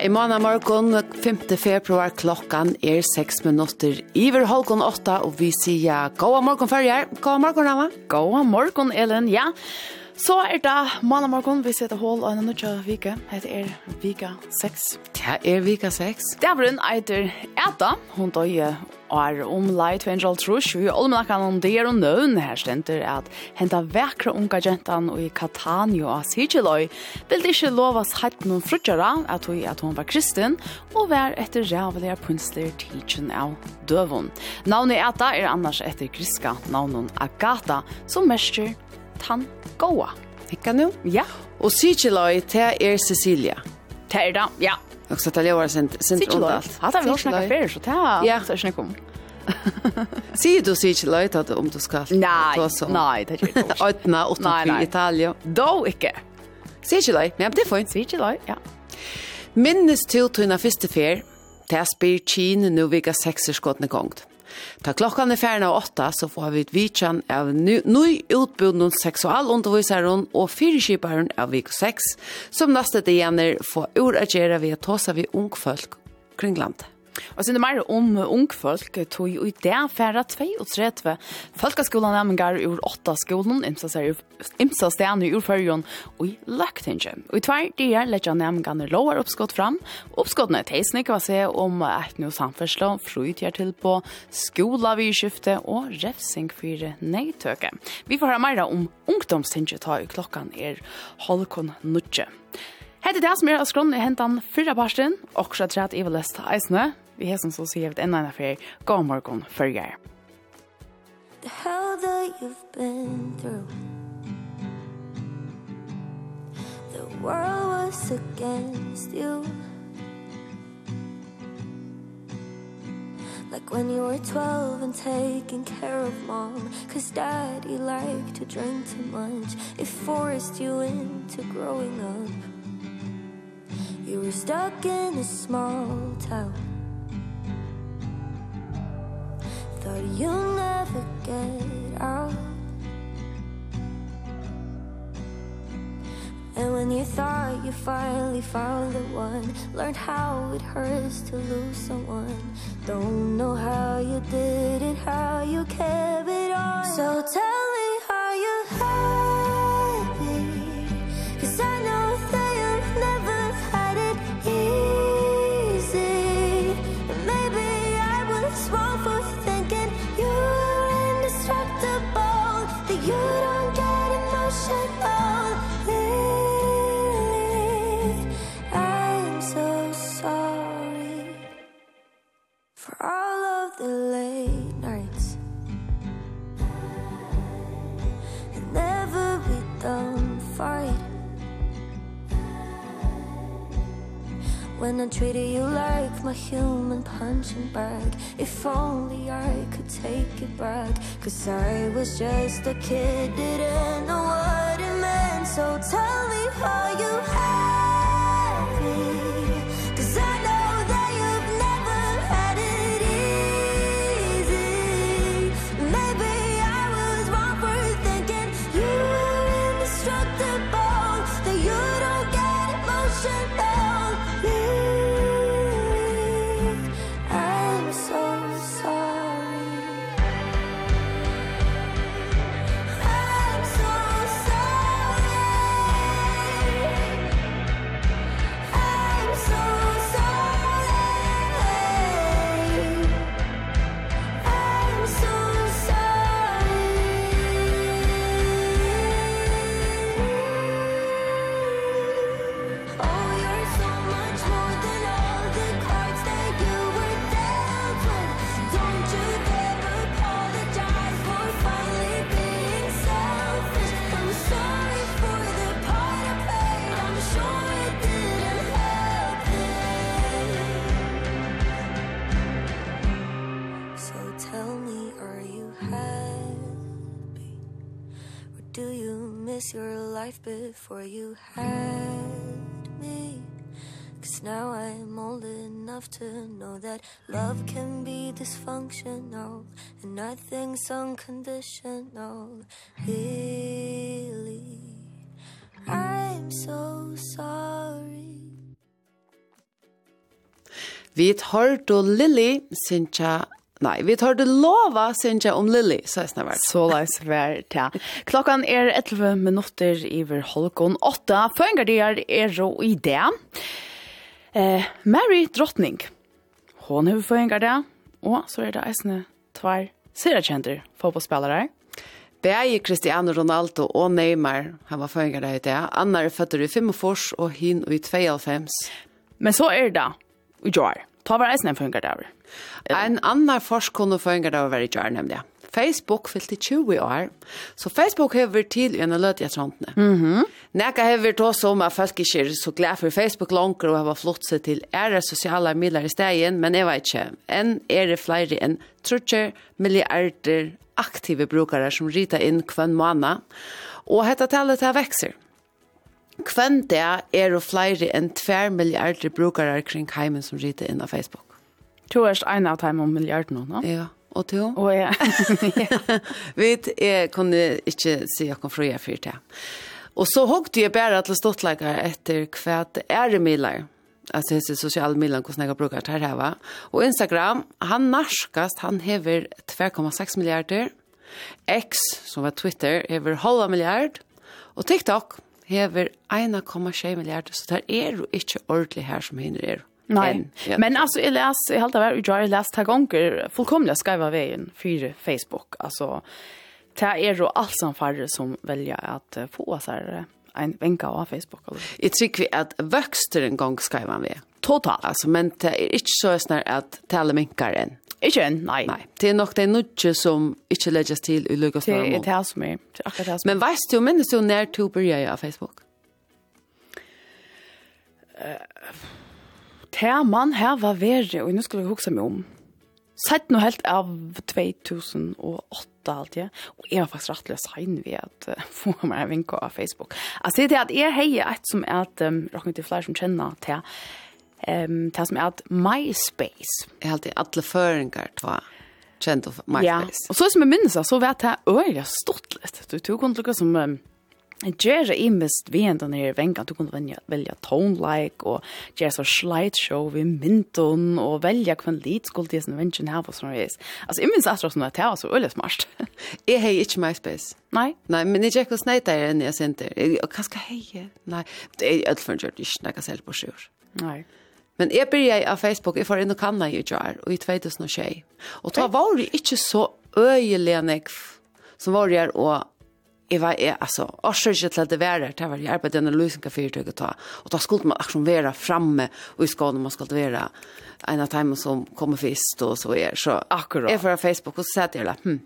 i måned morgen, 5. februar, klokkan er 6 minutter iver halvgån 8, og vi sier god morgen, Førjar. God morgen, Anna. God morgen, Ellen, ja. Ja. Så er det mandag morgen, vi sitter hål og en nødja vike. Hette er vika 6. Det er vika 6. Det er brun eiter Eta, hun døye er om lei 250, vi olmenakkan om det er og nøvn her stenter at henta vekra unga jentan i Catania og Sigiloi vil ikke lovas hatt noen frutjara at hun, at hun var kristin og var etter rævelige punsler tidsen av døvun. Navnet Eta er annars etter griska navnet Agata som mestjer tann goa. Hekka nu? Ja. Og Sigiloi, det er Cecilia. Det er da, ja. Og så det var sint sent alt. Hatta vi også snakket fer så ta. Ja, så snakka om. Sier du Sigiloi at om du skal? Nei, nei, det er ikke. Åtna, åtna i Italia. Då ikke. Sigiloi, men det er fint. Sigiloi, ja. Minnes til tøyna første fer, jeg spyr Kine nu vika sekser skåttne gongt. Ta klokkan er ferna av åtta, så får vi et vidtjan av ny utbudnum seksualundervisaren og fyrirskiparen av vik 6, som neste dagen får ur gjøre ved å ta seg ved ungfolk kring landet. Og sen det mer om ungfolk tog i det færa 32 folkeskolan nemmengar ur 8 skolen, imsa stene ur fyrjon og i løktinge. Og i tvær dyr letja nemmengarne lovar oppskott fram. Oppskottene er teisnik hva se om et noe samførsla, frutjer til på skola vi skifte og refsing for neitøke. Vi får høre mer om ungdomstinge ta i klokkan er halvkon nutje. Hette det som er av skronen i hentan fyrra parsten, og så trett i lest eisene, Vi har som så sier vi en annen affär. God for följer. The hell that you've been through The world was against you Like when you were 12 and taking care of mom Cause daddy liked to drink too much It forced you into growing up You were stuck in a small town but you'll never get out. And when you thought you finally found the one Learned how it hurts to lose someone. Don't know how you did it, how you kept it on So tell my human punching bag If only I could take it back. Cause I was just a kid, didn't know what it meant. So tell me how you was your life before you had me? Cause now I'm old enough to know that love can be dysfunctional And nothing's unconditional. Really I'm so sorry. Vi tar då Lily, Sintja Nei, vi tar det lova, synes jeg, om Lily, så jeg snart. Så la oss være til. Klokken er 11 minutter iver holkon 8. Føringardier er jo i det. Eh, Mary Drottning. Hon har det. Og så er det eisende tvær serakjenter fotballspillere. Begge Cristiano Ronaldo og Neymar han var føringardier i det. Anna er født i 45 og hin i 25. Men så er det i Joar. Ta var eisne føringardier. En annan forskning och föringar det var väldigt gärna nämligen. Facebook fyllti 20 år. Så Facebook hever til en løt i etrantene. Mm -hmm. Nekka har til oss om at folk ikke er så glad for Facebook langer og har flott seg til ære sosiale midler i stegen, men jeg vet ikke. En er det flere enn trutjer milliarder aktive brukare som rita inn kvann måned. Og dette tallet her vekser. Kvann det er det flere enn 2 milliarder brukare kring heimen som rita inn av Facebook. Du er en av dem om milliarden nå, Ja, og to. Og ja. Vi kunne ikke si at jeg fri er fyrt det. Og så hogte jeg bare til stortleikere etter hva det er i midler. Altså hese sosiale midler, hvordan jeg bruker det her, va? Og Instagram, han narskast, han hever 2,6 milliarder. X, som var Twitter, hever halva milliard. Og TikTok hever 1,6 milliarder, så det er jo ikke ordentlig her som hinner er. Nej, ja. men alltså les, jeg halte helt av jag läst här gånger fullkomlig skriva veien för Facebook. Alltså det är ju alt som färre som väljer att få så här en vänka av Facebook eller. Jeg tycker vi att vøkster en gång skriva vi. Totalt alltså men det är inte så snär att tale minkar än. Ikke en, nei. nei. Det er nok det nødje som ikke legges til i Lukas Normo. Det er det som er. Det er Men veist du, minnes du, når du begynner av Facebook? Uh, Terman her var verre, og nå skulle jeg huske meg om. Sett noe helt av 2008 alt, ja. Og jeg var faktisk rettelig sein ved at uh, få meg en vink av Facebook. Jeg det er at jeg heier et som er at, um, råkning til flere som kjenner til, um, til som er at MySpace. Jeg har alltid alle føringer til hva kjent av MySpace. Ja, og så som jeg minnes, så vet jeg øyelig stått litt. Du tog kun til som... Um, Gjør jeg imest vi enda nere i vengan, du kunne velja, velja tone-like, og gjøre så slideshow vi mynton og velja hvem lit skulle til sin vengen her på sånne vis. Altså, jeg minns at det var så øyelig smart. jeg har ikke MySpace. Nei? Nei, men jeg ikke hos nei der enn jeg senter. Og hva skal hei? Nei, det er alt for en gjør det ikke, når jeg selv på sjur. Nei. Men jeg begynte av Facebook, jeg får inn og kanna i jar, og i 2021. Og da var det ikke så øyelig nekv som var der og jeg var, jeg, altså, årsøk ikke til at det var det var jeg arbeidet under løsninga å ta, og da skulle man akkurat være fremme, og i skåne man skulle være en av dem som kommer først, og så er, så akkurat. Jeg var Facebook, og så sa jeg, hm,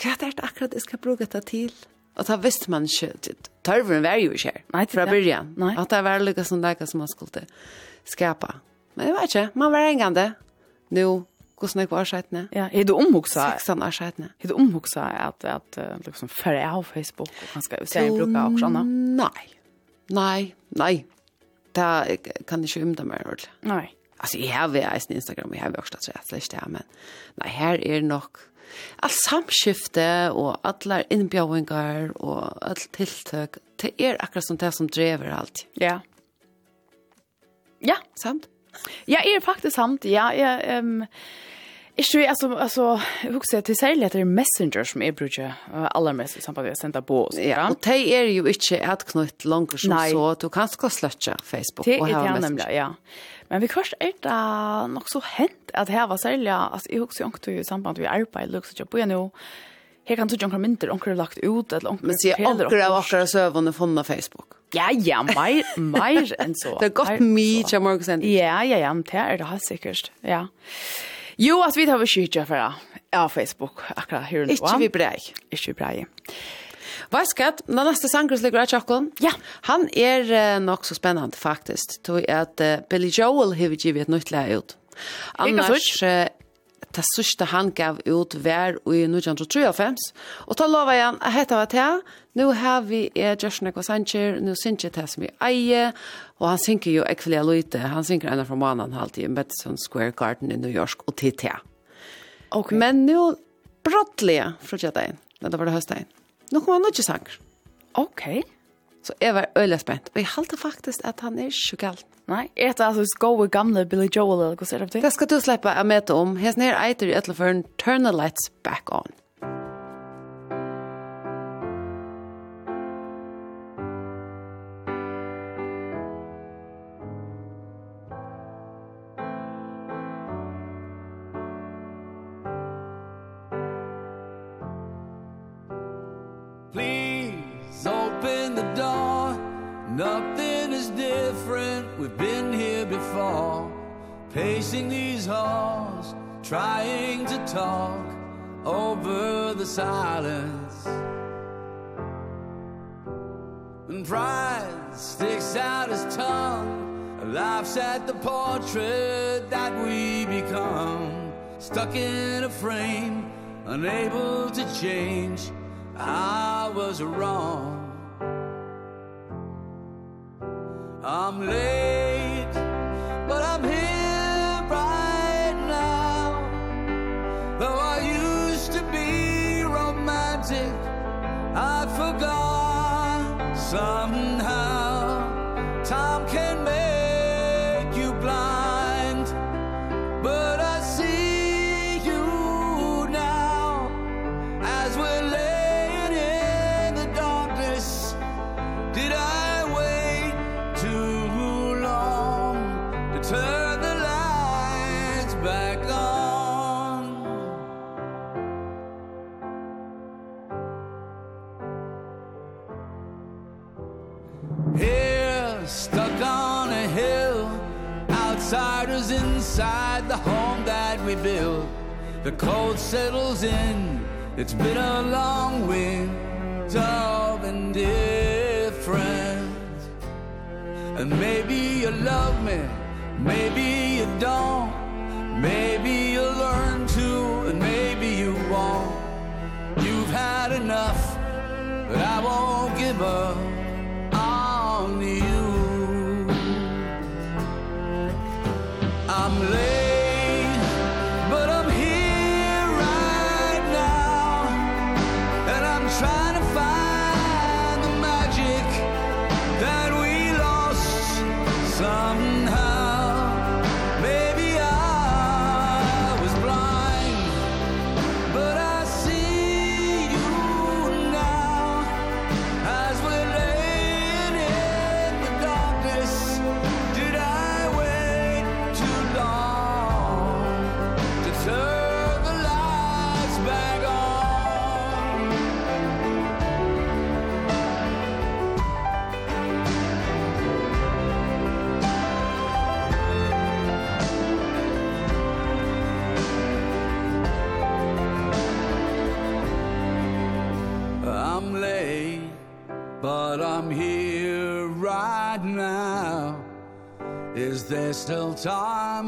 hva er det akkurat jeg skal bruke det til? Og da visste man ikke, tørveren var jo ikke her, Nei, fra byrjan, Nei. at det var lykka som det som man skulle skapa. Men jeg vet ikke, man var en gang det. Nå, hvordan jeg var skjøttene. Ja, er du omhugsa? Seksan er skjøttene. Er du omhugsa at, at liksom, før jeg har Facebook, og kanskje skal jo se en bruk av aksjene? Nei. Nei, nei. Det kan ikke umda meg ordentlig. Nei. Alltså jag har ju eisen Instagram, jag har ju också att säga det men nej här är nog all samskifte och alla inbjudningar och allt tiltøk, det er akkurat som det som driver allt. Ja. Ja, sant. Ja, är faktiskt sant. Ja, ja, ehm um, Jeg tror, altså, altså, jeg husker til særlig at det er messenger som jeg bruker uh, aller mest i samband med å sende på oss. Ja, og det er jo ikke et knytt langt som Nei. så, du kan skal sløtje Facebook det og ha messenger. Nemlig, ja. Men vi kvart er det nok så hent at her var særlig, altså, jeg husker jo ikke i samband med arbeid, lukket ikke på igjen jo, Her kan du ikke omkring mindre, omkring lagt ut, eller omkring... Men sier omkring av akkurat søvende funnet Facebook. Ja, ja, mer, mer enn så. Det er godt mye, Morgan Sanders. Ja, ja, ja, det er det helt sikkert, ja. Ja. Jo, at vi tar vi for det. ja, Facebook akkurat her nå. Ikke vi brei. Ikke vi brei. Hva skal jeg? Den neste sangen ligger av Tjokken. ja. han er uh, nok så spennende faktisk, tog at uh, Billy Joel har vi givet et nytt leie ut. Annars uh, det sørste han gav ut hver i 1953. og da lover jeg at dette var til, nå har vi er Joshua Kvasanger, nå synes jeg til som vi eier, og han synker jo ekvelig av løyte, han synker enda fra måneden halvtid i Madison Square Garden i New York og til til. Okay. Men nå brottelig, fra tjedein, det var det høstdein. Nå kommer han ikke sanger. Ok. Okay. Så jeg var øyelig spent. Og jeg halte faktisk at han er ikke galt. Nei, er det altså gode gamle Billy Joel, eller hva ser du til? Det skal du slippe å møte om. Hesten her eiter i etterføren Turn the Lights Back On. trying to talk over the silence. And pride sticks out his tongue laughs at the portrait that we become. Stuck in a frame unable to change I was wrong. I'm late. Some we build. The cold settles in. It's been a long winter and different And maybe you love me Maybe you don't. Maybe you'll learn to And maybe you won't. You've had enough But I won't give up on you. I'm late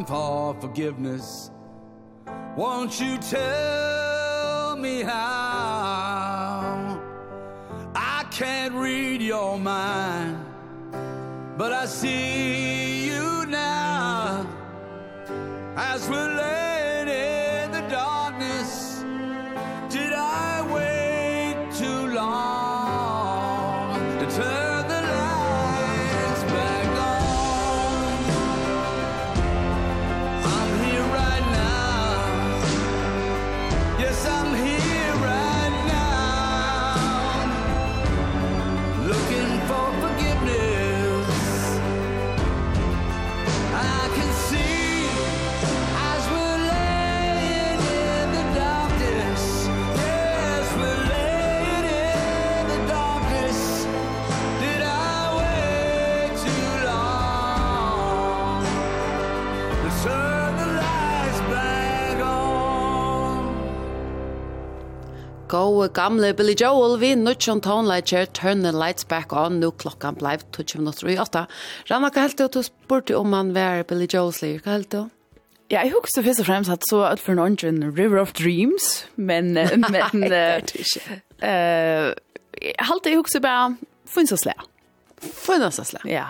time for forgiveness. Won't you tell me how? I can't read your mind But I see you now. As we're gode gamle Billy Joel vi nødtjon tonelager Turn the Lights Back On nå klokkan bleiv 20.08. Ranna, hva helt du? Du spurte om han var Billy Joels liv. Hva helt du? Ja, jeg husker først og fremst at så at for noen en River of Dreams, men... men uh, uh, Halt jeg husker bare Funnsaslea. Funnsaslea? Ja.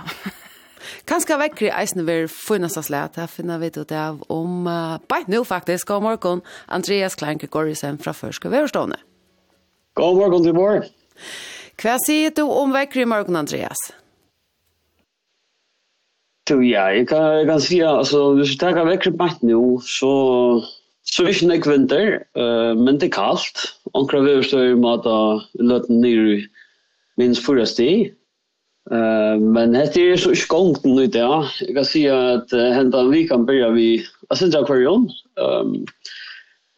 Kanskje vekker i eisen vil funnes oss lett. Her finner vi ut av om, uh, bare nå faktisk, god morgen, Andreas Klein Gregorisen fra Førske Værstående. God morgen til morgen. Hva sier du om vekker i morgen, Andreas? Du, ja, jeg kan, jeg kan si, altså, hvis vi tar vekker i morgen nå, så, så er det ikke nek vinter, uh, men det er kaldt. Ankra veverstøy må da løte ned i minst forrige sted. Uh, men dette er så ikke gongt nå ja. Jeg kan si at uh, hentan vi kan begynne vi, jeg synes akvarion, kvar jo,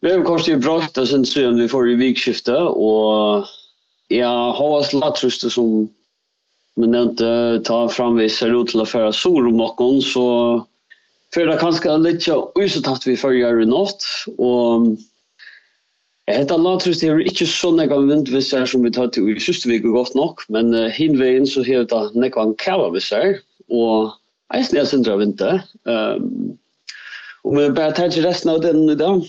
Vi har kanskje pratet sen siden vi får i vikskiftet, og jeg har et lattrøste som men nevnte ta fram vi ser ut til å føre sol om noen, så for det kanskje litt usetatt vi følger i natt, og Hetta latrust er ikke så nógva vind við som vi tar til í síðstu viku gott nok, men uh, hinvegin så hevur ta nógva kava við sær og eisini er sindra vinter. Ehm um, og vi bare tar til resten av den i dag.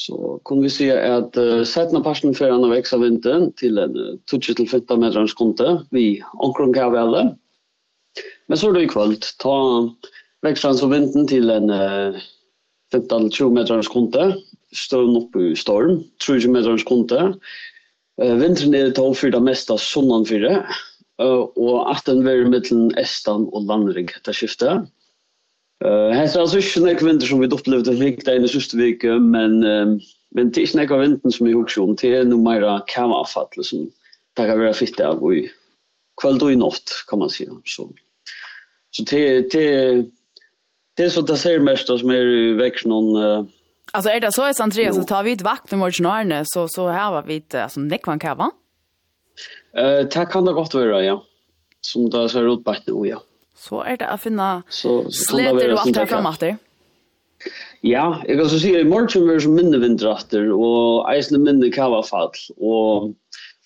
Så kunne vi se att uh, sättna parten för att växa vinteren till en uh, 20-15 meter konte vi omkring Kavelle. Men så er det i kväll. Ta växtrans av vinteren till en uh, 15-20 meter konte. Stön opp i storm, 30 meter konte. Uh, vintern är det för det mesta sånnan för det. Uh, och att den är mellan Estan och Landrig. etter skiftet. Eh han sa så snäck vinter som vi upplevde fick där i sista veckan men men det är snäck av vinter som vi också om till nu mera kamavfall som där kan vara fitt av i kväll och i natt kan man säga så så det det det är så det ser mest som är väx någon Alltså är det så att Andreas så tar vi ett vakt med morgonarne så så här var vi inte alltså näckvan kava. Eh uh, tack kan det gott vara ja. Som det ser ut på nu ja. Så er det å finne sleter og alt her fremme etter. Ja, jeg kan så si at i morgen er det minne vindrater, og eisende minne kavafall, og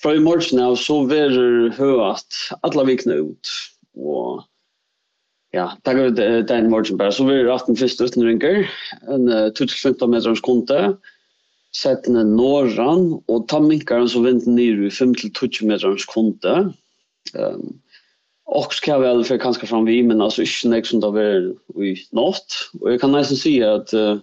fra i morgen av så er det høyat alle vikene ut, og ja, takk for det en morgen bare, så er det 18 første utenringer, en 25 meter skonte, settene norran, og ta minkeren så vinten ned i 5-20 meter skonte, um, Och ska väl för kanske fram vi men alltså inte nästa som då vi i natt och jag kan nästan se att uh,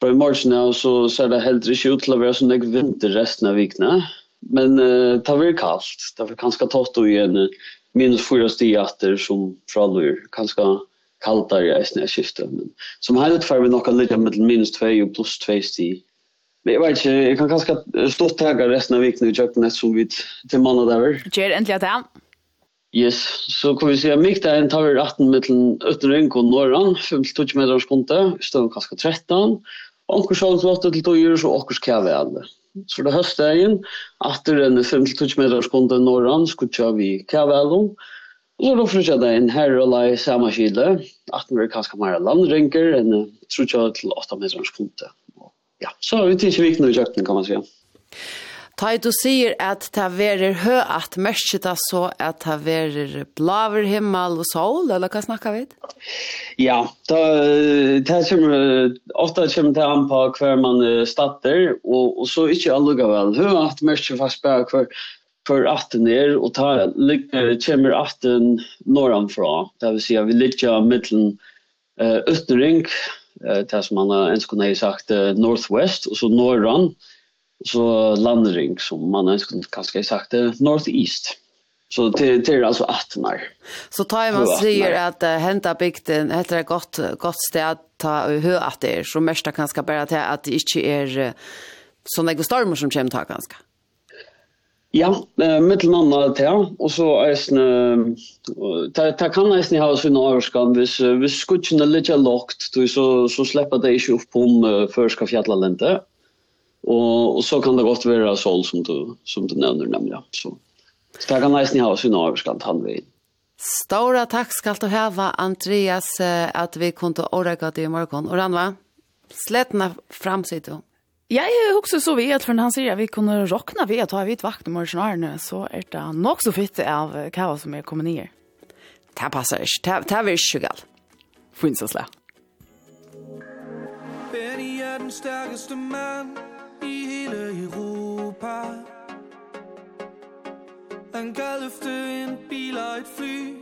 på mars nu så ser det helt rätt ut till att vara som det vinter resten av veckan. Men uh, det blir kallt. Det blir kanske torrt och igen minus 4 stigatter som frallur. Kanske kallare i snöskiftet. Men som helhet får vi nog lite med minus 2 och plus 2 stig. Men jag vet inte, jag kan ganska stått tagga resten av veckan i köknet som vi till månader. Gör äntligen det. Yes, så kan vi se at där en tar vi 18 mellan Ötterung og Norran, 5-20 meter skonte, stund kanskje 13. Onkur sjálv flott til 2 jur så okkurs kæve alle. Så det høste egen, atter enn 5-20 meter skonte norran, skutja vi kæve alle. Og så rofrutja det en herre og lei samme kile, atter vi kanskje mer landrenker enn trutja til 8 meter skonte. Ja, så vi tidsi vikna i kjøkken kan man sige. Ta i du sier at ta verer hø at mørket ta så at ta verer blaver himmel og sol, eller hva snakker vi? Ja, ta, ta kommer, ofte kommer det an på hver man statter, og, og så ikke allugga vel. Hø at mørket fast bare hver, hver atten er, og ta, kommer kommer atten norranfra. Det vil si at vi ligger mittelen uh, Østering, uh, det som man ens skulle ha sagt uh, Northwest, og så norran, uh, så landring som man har kanske sagt det northeast. Så det det är alltså attnar. Så tar man säger att uh, hämta bygden heter det gott gott sted ta hö att det är så mesta kanske bara till att det inte är såna stormar som kommer ta ganska Ja, eh, mittel anna og så eisne, ta ta kan eisne ha sin avskan, hvis, hvis skutsen er litt lagt, så, så slipper det ikke opp om uh, før skal fjallalente, Och, och så kan det gott vara sol som du, som du nämner nämligen. Så, så det kan nästan ha sin överskant han vid. Stora tack ska du ha Andreas att vi kunde orka dig i morgon. Och Ranva, slätna fram sig då. Jag är också så vet för han säger att vi kunde rockna vid att ha vi ett vakt nu, så är det nog så fitt av kava som är kommer ner. Det passar inte. Det är inte galt. Finns det slag. Benny är den starkaste mannen i hele Europa. Han kan løfte en bil og et fly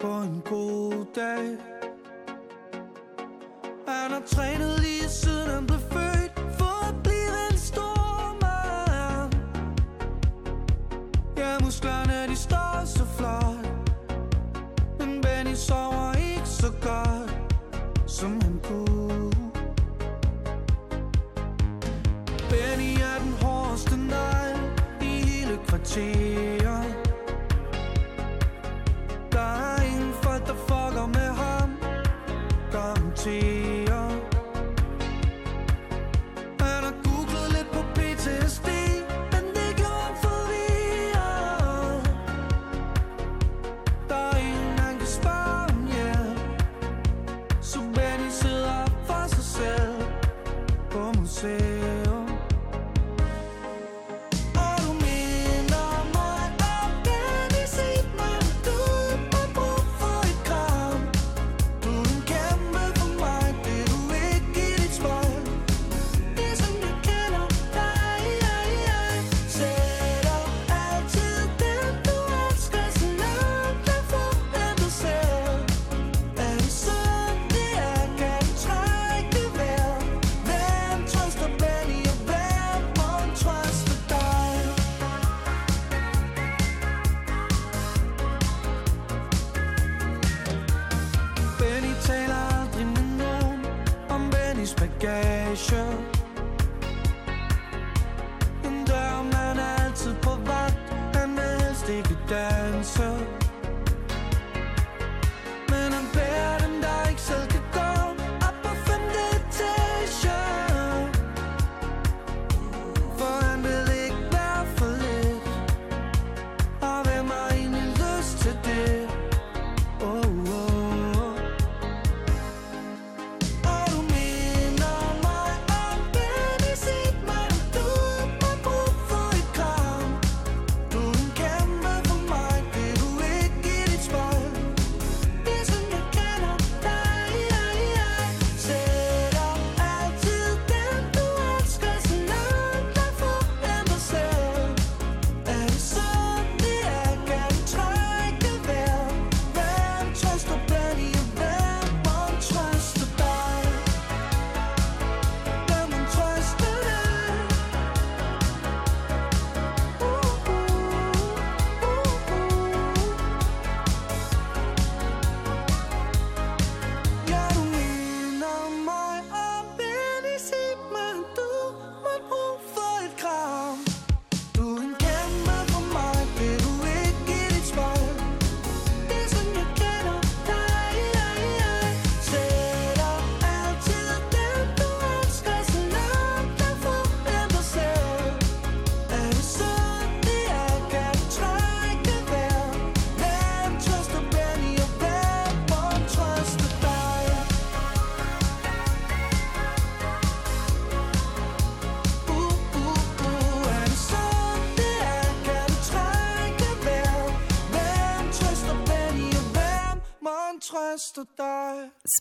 På en god dag. Han har trænet lige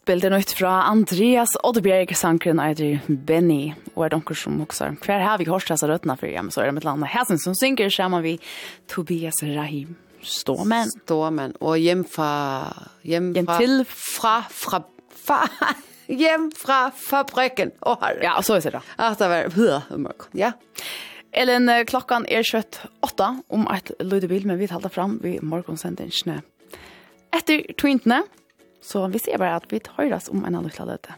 spilte nytt fra Andreas Oddbjerg, sankeren eider Benny, og er donker som hoksar. Hver her vi hørt hans røttene for hjemme, så er det med landet Hesen som synker, sammen vi Tobias Rahim. Stormen. Stormen, og hjem fra... Hjem, hjem fra, til... Fra, fra, fra, hjem fra fabrikken. Å, oh, herre. Ja, så er det da. Ja, det var hør, mørk. Ja. Ellen, klokkan er kjøtt åtta om et lydebil, men vi talte fram vi morgonsendingene. Etter twintene, Så vi ser bare at vi høres om en annen løte.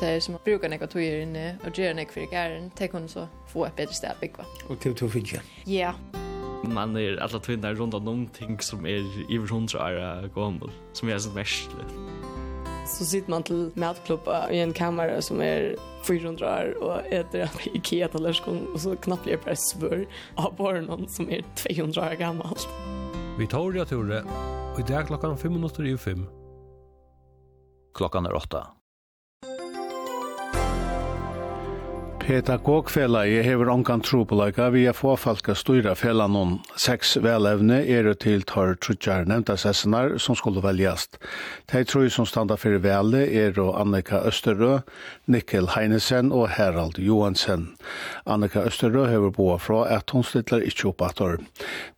Det er som å bruke noen tøyer inne og gjøre noen for gæren, det kan så få et bedre sted å bygge. Og til to finne. Ja. Man er alle tvinnar rundt om noen ting som er i hundre år gammel, som er sånn verslig. Så sitter man til matklubba i en kamera som er 400 år og etter en IKEA-talerskånd, og så knappt blir jeg bare svør av barnen som er 200 år gammelt. Vi tar det ture, og i dag klokkan fem minutter i fem. Klokkan er 8. Pedagogfelaget hever ongan trobolaga vi er fåfalka styra felanon. Seks velevne er til tar trutjar nevnta sessinar som skulle veljast. De troi som standa fyrir vele er Annika Østerø, Nikkel Heinesen og Harald Johansen. Annika Østerø hever boa fra at hun stiller ikkje oppator.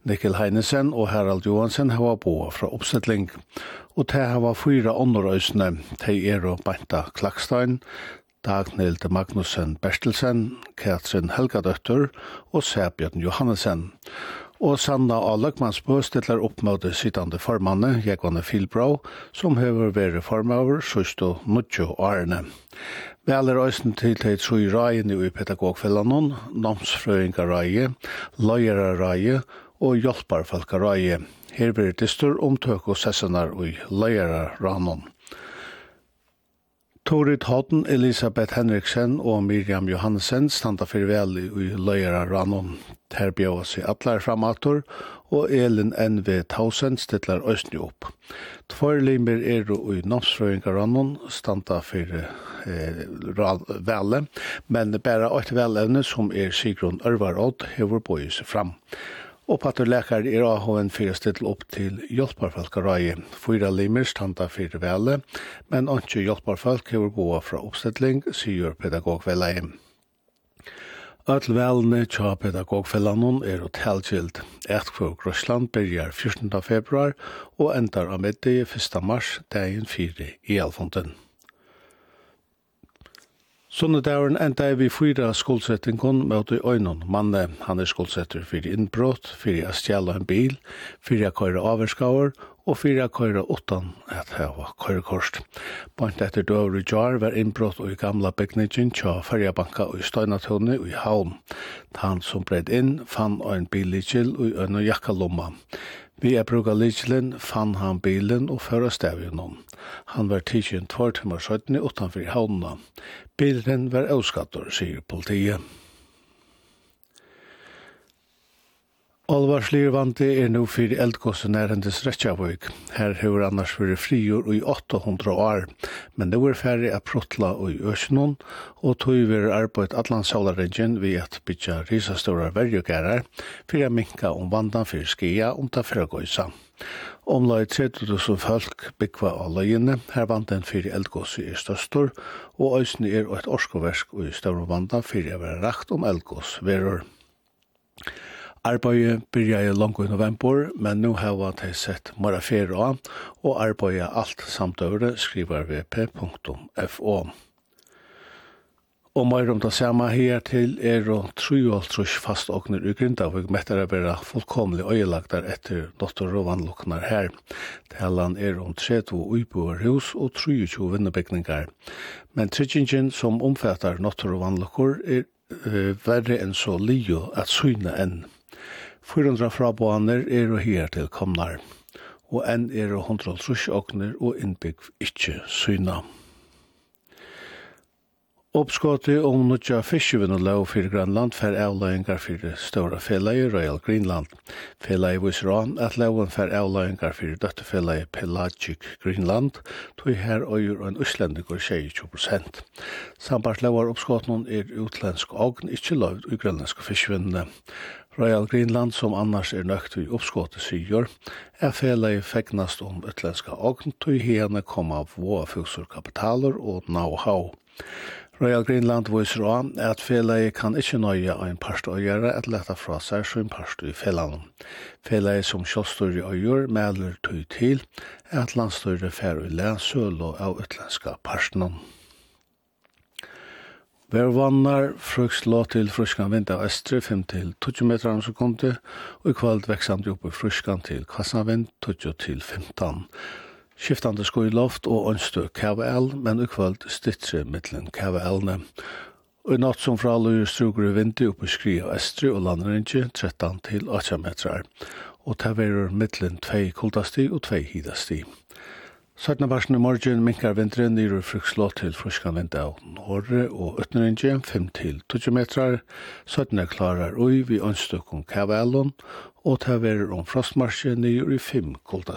Nikkel Heinesen og Harald Johansen hever boa fra oppsettling. Og te hava fyra ånderøysene. De er og Banta Klakstein, Dagnild Magnussen Bertelsen, Katrin Helgadøtter og Sæbjørn Johannesen. Og Sanna A. Løkmansbø stiller opp med det sittende formanne, Jekvanne Filbrau, som hever være formover, søsto årene. Arne. Veler øysen til de tro i raien i pedagogfellanon, løyere løyerareie og hjelparfalkareie. Her blir det omtøk og sessionar i løyerarannon. Torit Hodden, Elisabeth Henriksen og Miriam Johansen standa fyrir vel i løyra rannon. Her bjóa seg atlar framator, og Elin N.V. Tausen stillar østni opp. Tvær limer er i nomsfrøyngar rannon standa fyrir eh, vele, men bæra ått velevne som er Sigrun Ørvarodd hever boi fram. Og Patur Lekar er AHN fyrir stedel opp til hjelparfalkarai. Fyra limer standa fyrir vele, men anki hjelparfalk hefur boa fra oppstilling, sier pedagogvelei. Öll velne tja pedagogfellanon er hotelgild. Et kvö Grøsland byrjar 14. februar og endar av middag 1. mars, dagen 4 i Elfonten. Sunnedauren enda er vi fyra skuldsettingon med i øynon. Manne, han er skuldsetter fyrir innbrott, fyrir a stjæla en bil, fyrir a køyra avherskaur og fyrir a køyra utan at hava køyrekorst. Bant etter døver i jar var innbrott og i gamla bygningin tja färjabanka og i støynatone og i haun. Han som bredd inn fann og en billigil og i øyne jakkalomma. Vi er bruka Lidkjelen, fann han bilen og føra stavjunnen. Han var tidsin tvart timmer 17 utanfor havnene. Bilen var avskattor, sier politiet. Alvarslir Slirvandi er nu fyrir eldgåse nærendes Rettjavøyk. Her hefur annars fyrir frigjur i 800 år, men det var færre a protla i Øsjenån, og tog vi arbeid allan sálarregin vi at bytja risastora verjugærar fyrir a minka om vandan fyrir skia om ta fyrragøysa. Omlai 30.000 folk byggva av løyene, her vandan fyrir eldgåse er størstor, og òsni er et orskoversk og i større vandan fyrir a vera rakt om eldgås verur. Arbeidet byrja i langt i november, men nu hava de sett mara fyrir av, og arbeidet alt samt øvre skriver vp.fo. Og mer om det samme her til er og fast og i Grindavik mettere være fullkomlig øyelagter etter Dr. Rovan Luknar her. Talan er om 32 uiboer hus og 23 vinnebygningar. Men tryggingen som omfattar Dr. Rovan Luknar er uh, verre enn så lio at syne enn. 400 fraboaner er og her til komnar, og enn er og 130 okner og innbygg ikkje syna. Oppskottet om nødja fiskjøvinnelov for Grønland fer avløyngar for ståra fellet i Royal Greenland. Fellet viser an at loven fer avløyngar for døttefellet i Pelagic Greenland, tog her øyer en uslendigur 20 prosent. Sambart lovar oppskottet er utlensk ogn ikkje lovd i grønlandske fiskjøvinnene. Royal Greenland, som annars er nøkt vi oppskåte syr, er fela i fegnast om utlenska ogn, tog hene kom av våa fuksor kapitaler og know-how. Royal Greenland viser også at fela i kan ikkje nøye av en parst å gjøre et letta fra seg som en parst i felan. Fela i som kjostor i øyer melder tog til at landstøyre fer i læsølo av utlenska parstnån. Vær vannar fruks lå til fruskan vind av østre 5 til 20 meter av sekundet, og i kvalt veksande oppe fruskan til kvassanvind 20 til 15. Skiftande sko i loft og åndstø KVL, men i kvalt styttre mittlen KVL-ne. Og i natt som fra løyer strugur i vindu oppi skri av østre og lander 13 til 8 meter, og tar verer mittlen 2 kuldasti og 2 hidasti. 17. varsin i morgen minkar vinteren i rufrukslå til fruskan vind av Norge og Øtnerinje 5 til 20 metrar, 17. klarar ui vi ønstøkken kavalon og ta verer om frostmarsjen i 5 kulda.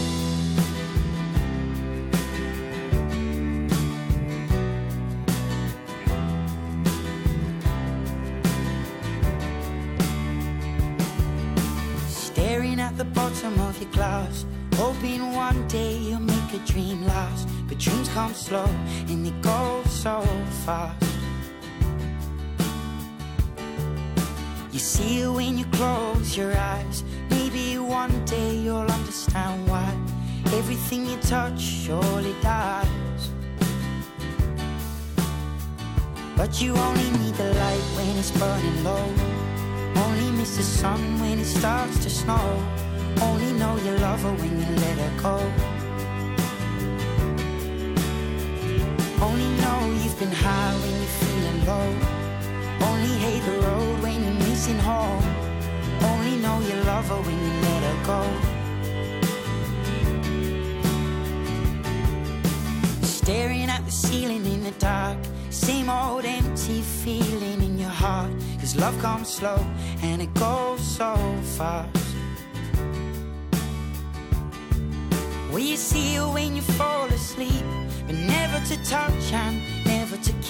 come slow and it goes so fast. You see it when you close your eyes. Maybe one day you'll understand why Everything you touch surely dies. But you only need the light when it's burning low. Only miss the sun when it starts to snow. Only know you love her when you let her go. You've been high when you're feeling low. Only hate the road when you're missing home. Only know you love her when you let her go. Staring at the ceiling in the dark. Same old empty feeling in your heart. Cause love comes slow and it goes so fast. Will you see her when you fall asleep But never to touch and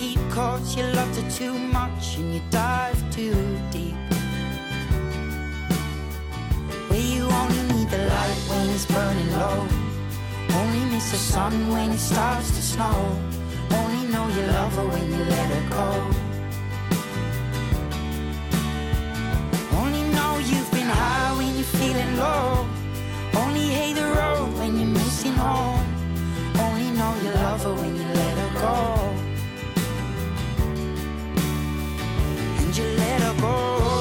keep caught you loved her too much and you dive too deep. Where you only need the light when it's burning low. Only miss the sun when it starts to snow. Only know you love her when you let her go. Only know you've been high when you're feeling low. Only hate the road when you're missing home. Only know you love her when you let her go. you let her go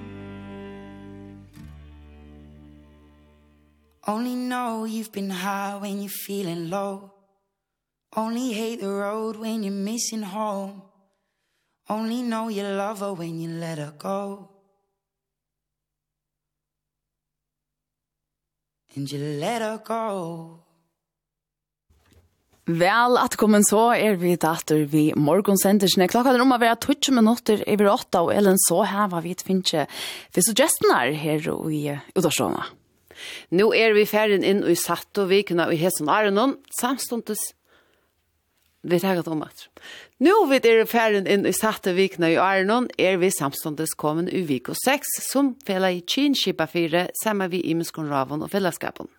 Only know you've been high when you're feeling low Only hate the road when you're missing home Only know you love her when you let her go And you let her go Vel, at kommen så er vi datter vi morgonsendersene. Klokka er om å være 20 minutter over 8, og Ellen så her var vi et finne for suggestene her i Udorsjåna. Nå er vi ferdig inn i Sattovikene og i Hesen Arenon, samståndes vi taget om at. Nå vi er ferdig inn i Sattovikene i Arenon, er vi samståndes kommet i Viko 6, som fela i Kinskipa 4, sammen vi i Muskonraven og fellesskapen.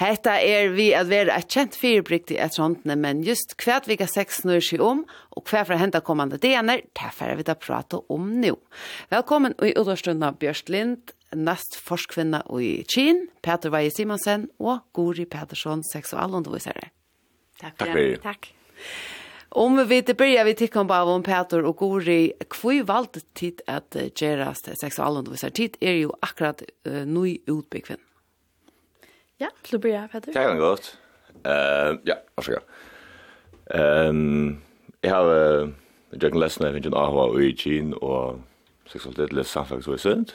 Hetta er vi at vera et kjent fyrirbrikti et rondene, men just hva vi kan seks snur seg om, og hva for å hente kommande dener, derfor er vi da prata om nå. Velkommen i utårstundna Bjørst Lind, næst forskvinna i Kien, Peter Veie Simonsen og Gori Petersson, seksualundervisere. Takk for det. Takk. Om vi til börjar vi tycker på om Peter og Gori, hvor valde tid att göras seksualundervisere Tid er jo akkurat uh, ny utbyggvinn. Ja, så börjar Peter. Det kan godt. Uh, ja, varsågod. Um, jeg har uh, jag kan läsa jeg finner en varit i Kien och sexualitet läst samfällsvisigt.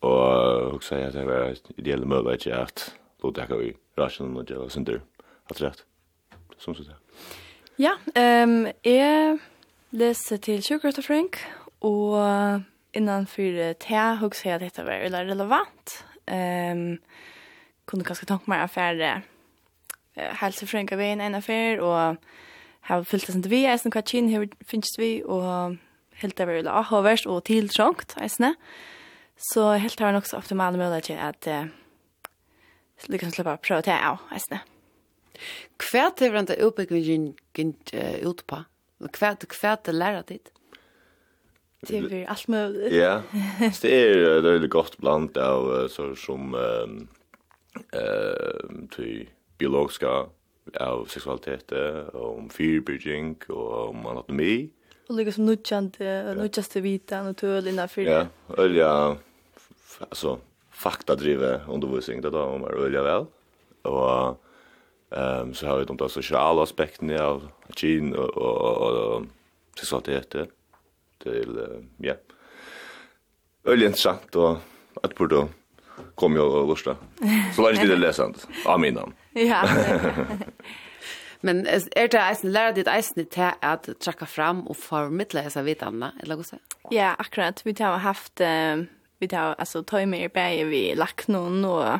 Og hun sier at det var ideelle møte ikke at blodtekka i rasjonen og gjøre synder. Alt rett. Som sier det. Ja, um, jeg leser til Sjøkrøtt og Frank, og innanfor te, hun sier at dette var veldig relevant. Um, kunne kanskje tanke meg affære uh, helse Frank av en affær, og har fyllt det som vi, jeg som hva kjinn finnes vi, og helt det var veldig avhåverst og tiltrångt, jeg Så helt har han också optimala möjligheter att uh, lyckas släppa och pröva till av hästene. Kvärt har han inte utbyggningen ut på? Kvärt, kvärt är lära dit? Det blir allt möjligt. Ja, det är väldigt gott bland av så som eh till biologiska av sexualitet och om fyrbrygging och om anatomi. Och lyckas som nutjande, nutjaste vita, naturlig, när fyra. Ja, öliga alltså faktadrive undervisning det då om är väl väl och ehm um, så har vi de där sociala aspekterna av gene och och, och socialitet till ja Öl intressant och att på då kom jag och lusta. Så länge det är läsant. Amen. Ja. Men er det eisen, lærer ditt eisen til at trakka fram og formidle disse vitanene, eller hva sier? Ja, akkurat. Vi har haft uh vi tar alltså ta med er bäge vi lacknon och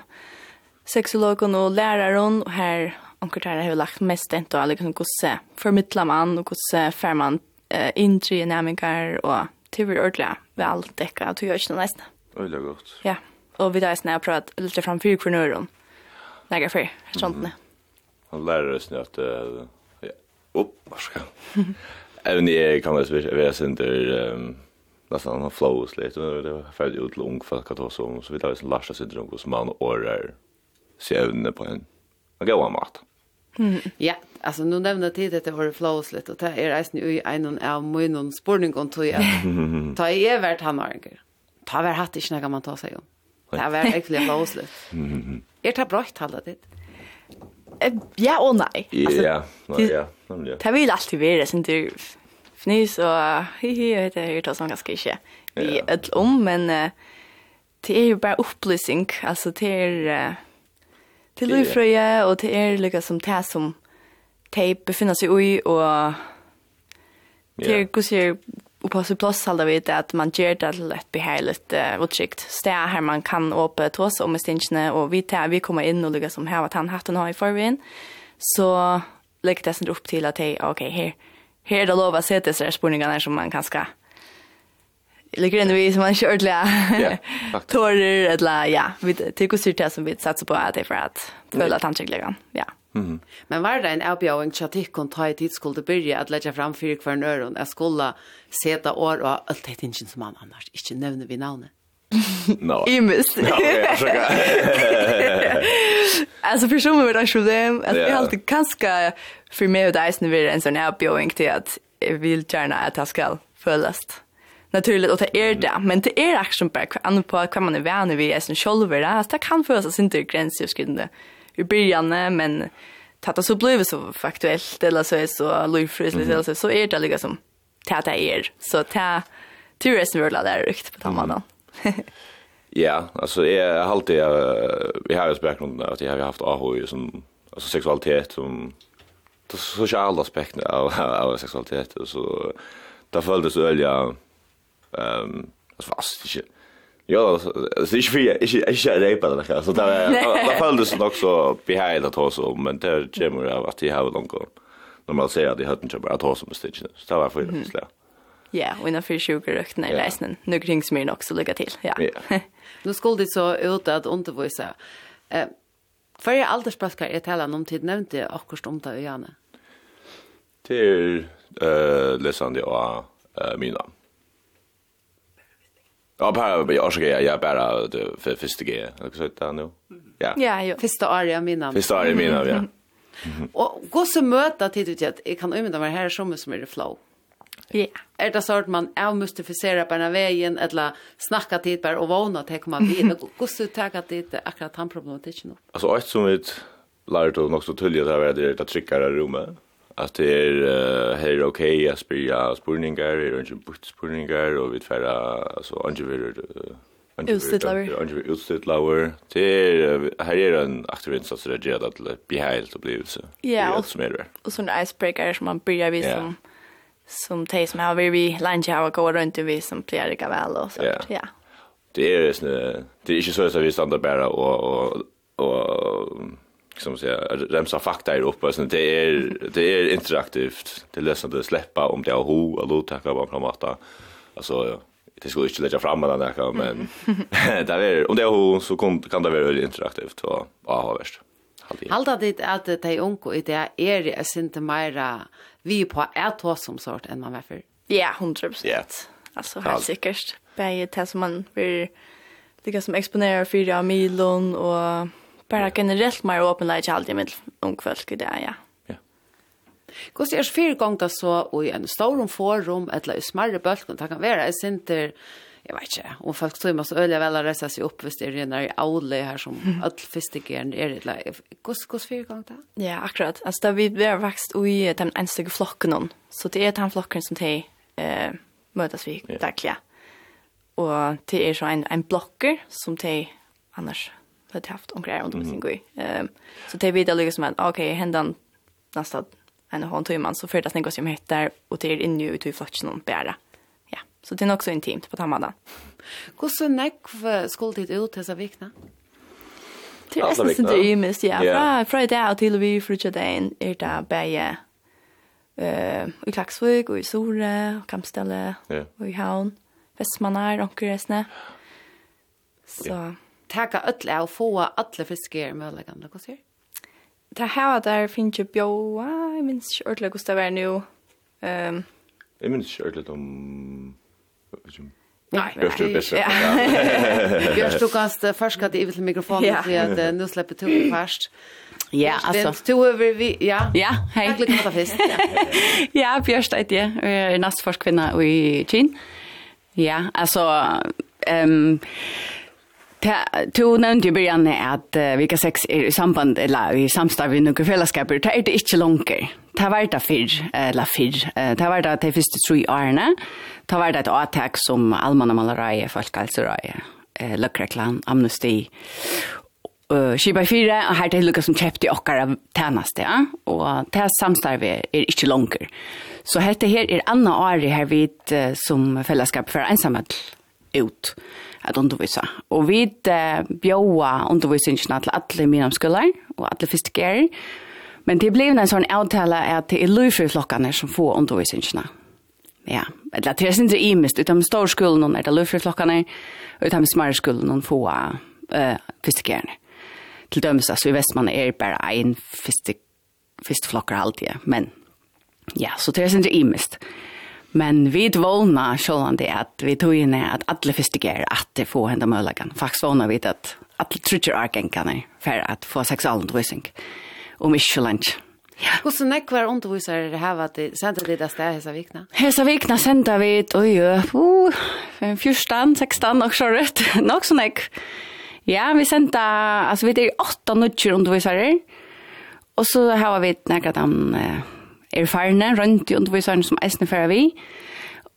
sexolog och läraren och här onkel där har lagt mest inte alla liksom för mitt man och gosse färman eh intri dynamiker och till ordla väl täcka att göra snälla nästa. Öle gott. Ja. Och vi där snä prat lite fram för kvinnor. Lägga för sånt nä. Han lärde oss att ja, upp, vad ska. Även i kan man säga sen där nästan han flows lite och det var färdigt ut till ung folk att ha så så vi tar ju sån lasta syndrom som man orar årar på en. Man går om mat. Ja, alltså nu nämnde tid att det var flows lite och det är resten i en av munnen spårning och tog jag. Ta i er evert han har. Ta väl hatt ikke noe man tar seg om. Det var verkligen flows lite. Er det tar bra ditt? det. Ja och nej. Ja, ja. Det vil alltid være, sånn du fnys og hihi, og det er jo sånn ganske ikke vi yeah. om, men det er jo bare opplysning, altså det er til løyfrøye, og det er lykka som det som de befinner seg i, og det er hvordan og på sin plass halda vi det at man gjør det til et beheiligt uh, utsikt sted her man kan åpe tross om stingene, og vi tar, vi kommer inn og lukker som her at han hatt den har i forveien, så legger det sånn opp til at hei, ok, her, her er det lov å se til seg spurningene som man kan skal ligger inne i som man ikke ordentlig tårer, eller ja, vi tykker syrt det som vi satser på at det er for at føle at han trygglegger, ja. Mm. Men var det en avbjøring til at ikke kunne ta i tid skulle begynne at legge fram fire hver nøren, jeg skulle seta år og alt det ikke som han annars, ikke nevner vi navnet. No. Imis. Alltså för som vi där skulle det, att vi alltid kanske för mig och dig när vi är en sån här bjöing till att jag vill gärna att jag ska följas. Naturligt och det är det, men det är action bara an på vad man är vän vid är sin själva. Alltså det kan följas inte gränsöverskridande i början, men att det så blir så faktuellt eller så är så lufrysligt eller så så är det liksom att det är. Så det tur är snurla där rykt på tamman. Mm. Ja, alltså jag har alltid jag har ju bakgrund att jag har haft AHI som alltså sexualitet som det sociala aspekten av av sexualitet och så där följdes ölja ehm alltså fast inte Ja, det är inte är inte inte repa det där. Så där där följdes det också behind att oss om men det kommer av att jag har långt. Normalt säger att det hade inte bara att ha som stitch. Så det var för det. Ja, och innan för sjukrökten eller resten. Nu kring smyr också lycka till. Ja. Nu skulle det så ut att undervisa. Eh, för jag alltid spaskar jag talar om tid nämnde akkurat om det öarna. Till eh läsande av mina. Ja, bara jag ska jag bara det för första grejen. Jag ska säga nu. Ja. Ja, ja. Första året mina. Första året mina, ja. Och gå så möta tid ut att jag kan umända mig här som som är det flow. Ja. Er det så at man är mystificerar på denne veien, eller snacka tid bara och våna till kommer vi och gosse taga dit akkurat han problematikken? Alltså ett som vi lärde då också tydligt där det där det i rummet. Att det är här okej att spela spurningar och inte bort spurningar och vi tvära alltså angivare Angivare utstidlaver. Det Er, her er en aktiv insats där det att bli helt opplevelse. Ja, og som är det. Och sådana icebreaker som man börjar vid som yeah som de som har vært vid lunch har gått rundt i vi som pleier ikke vel og så. Yeah. Ja. Det er, det det er ikke så at vi stander bare og, og, og som säga remsa fakta är uppe så det är det är interaktivt. Det löser det släppa om det har ho och låta kan på matta Alltså det skulle inte lägga fram den där men där är om det har ho så kan det vara interaktivt och ja, värst. Halda dit at de unge i det er jeg sinte meira vi på et hva som sort enn man var før. Ja, hundre prosent. Altså, helt sikkert. Begge det som man vil lika som exponerar för av milon og bara generellt mer åpenleik i alltid med ungfolk i det, ja. Hvordan er det fire ganger så, i en stor forum, eller i smarre bølgen, det kan være, jeg synes jeg vet ikke, och folk tror man så øyelig vel å resa seg opp hvis det er en där aule her som all fiskegärn er det Hvordan kus kus fyra gånger ja akkurat. Alltså där vi är växt i den enstiga flocken så det är den flocken som de eh mötas vi verkligen och det är så en en blocker som de annars hade haft omkring om det sin grej ehm så det vidare som man okej händan nästa en hon tog man så för det att som heter och det är inne i två flocken hon bära Så det är också intimt på Tamada. Hur så nekv skulle det ut dessa vikna? Det är nästan inte ymist, ja. Fra, fra det och till vi frutja dagen är det bäge uh, i Klagsvig och i Sore och Kampställe och i Havn. Vestmannar, Onkeresne. Så taka öll av få alla fiskar möjliga gamla kosir. Det här där finns ju bjóa, jag minns inte ordentligt hur det var nu. Um, jag minns inte ordentligt om Nej. Görs du bättre? Ja. Görs du kast först att i vill mikrofonen för att nu släpper du först. Ja, alltså. Du över vi ja. Ja, hej. Jag klickar på fest. Ja, Björst är det. Eh nästa forskvinna i Chin. Ja, alltså ehm Du nevnte i början at uh, vilka sex er i samband eller i samstarv i några fällskaper. Det är det inte långt. Det var det förr, eller förr. Det var det de första tre årene. Det var det ett avtag som allmänna malaraje, folkhälsoraje, uh, lökreklam, amnesti. Uh, Kiba 4 och här till lukka som köpte åkara tjänste. Ja? Och det här samstarvet är inte långt. Så här är annan år här vid som fällskap för ensamhet ut. Mm at undervisa. Og vi uh, bjóa undervisningene til alle mine medlemsskoler og alle fyrstegjere. Men det blev en sånn avtale at det er løyfriflokkene som får undervisningene. Ja, eller det er ikke imist. Utom storskolen er det løyfriflokkene, utom smarskolen får uh, fyrstegjerne. Til dømes, altså i Vestmann er bare en fyrstegjerne fyrstflokkar alltid, men ja, så det er ikke imist. Ja Men vi dvåna sjålan det at vi tog inn at alle fystiger at det får hende møllagen. Faktisk vålna vi at alle trutjer arkengene for at få seksualundervisning. Om ikke så. Ja. Hvordan nekk var undervisere det her var det sendte det der sted hese vikna? Hese vikna sendte vi et oi, uh, 14, 16 og så rett. Nok så nekk. Ja, vi sendte, altså vi er åtta nødger undervisere. Og så har vi nekk at. Uh, erfarne, rundt i underviserne som eisne fører vi.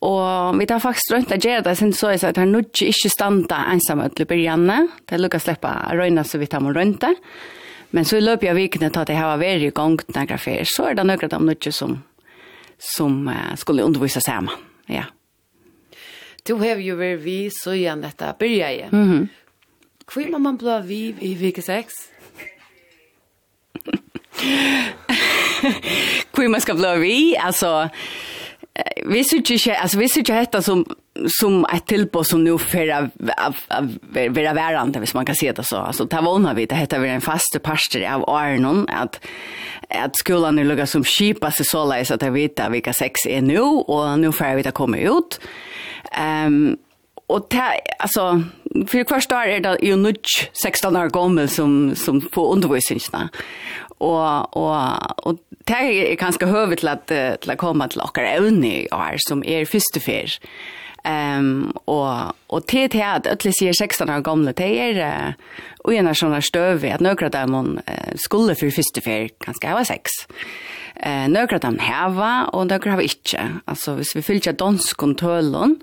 Og vi tar faktisk rundt av gjerne det, sin så er at han nudge ikke standa ensamme til byrjanne. Det er lukka sleppa røyna så vi tar med rundt det. Men så i løpet av vikene til at jeg har vært i gang til noen fer, så er det noen nøkra de nudge som, som uh, skulle undervise sammen. Ja. Du har jo vært vi så igjen dette byrja i. Mm -hmm. Hvor må man bli vi i vike 6? Hur man skal bli vi, alltså vi synes ikke, alltså vi syns inte som som et tillbå som nu för att vara hvis man kan se det så. Alltså, det var vi, det heter vi en faste pastor av Arnon, att, att skolan er lugga som kipa seg så leis att jeg vet vilka sex er nu, och nu får vi veta komma ut. Um, och det, alltså, för kvarstår är det ju nu 16 år gammal som, som får undervisningarna och och och det är ganska hövet till att til att komme til och evne år som är første fer. Ehm och och det til att alle sier 16 år gamla det en och ena såna stöv att några där man skulle för første fer ganska var sex. Eh några där hava och några har ikke. Alltså hvis vi fyller dansk kontrollen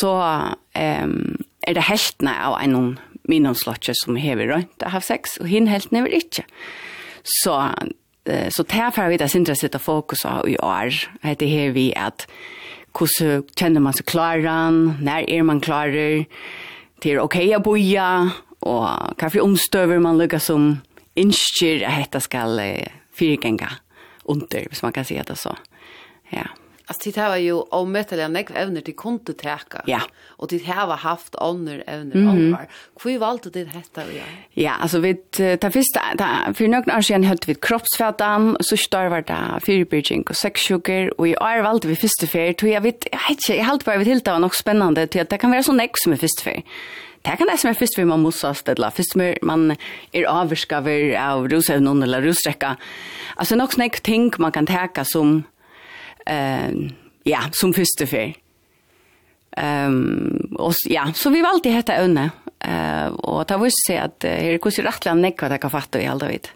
så ehm er det heltene av en minnomslotje som hever rundt å ha sex, og hinn helt never ikkje. Så, eh, så derfor har vi det sindre sitt fokus av i år. Det her vi at hvordan kjenner man seg klaren, når er man klarer, det er ok å boja, og hva for omstøver man lukker som innskjer at dette skal eh, fyrgenga under, hvis man kan si det så. Ja. Alltså det var ju omätliga näck evner till kunde täcka. Ja. Och det här var haft andra evner mm -hmm. over. Hur valde det detta vi gör? Ja, alltså vi tar första för några år sedan höll vi kroppsfettan så stor var det fyrbirging och sexsugar och i år valde vi första fär tror jag vet jag vet jag helt bara vet helt var nog spännande till att det kan vara så näck som är första fär. Det kan det som är först för man måste ha stedla. Först för man är avskaver av rosevnån eller rosräcka. Alltså något snäck ting man kan täcka som eh ja, som første fer. Ehm och ja, så vi valde detta önne. Eh och det var seg att uh, her er hvordan rettelig nekva det kan fatta i alla vid.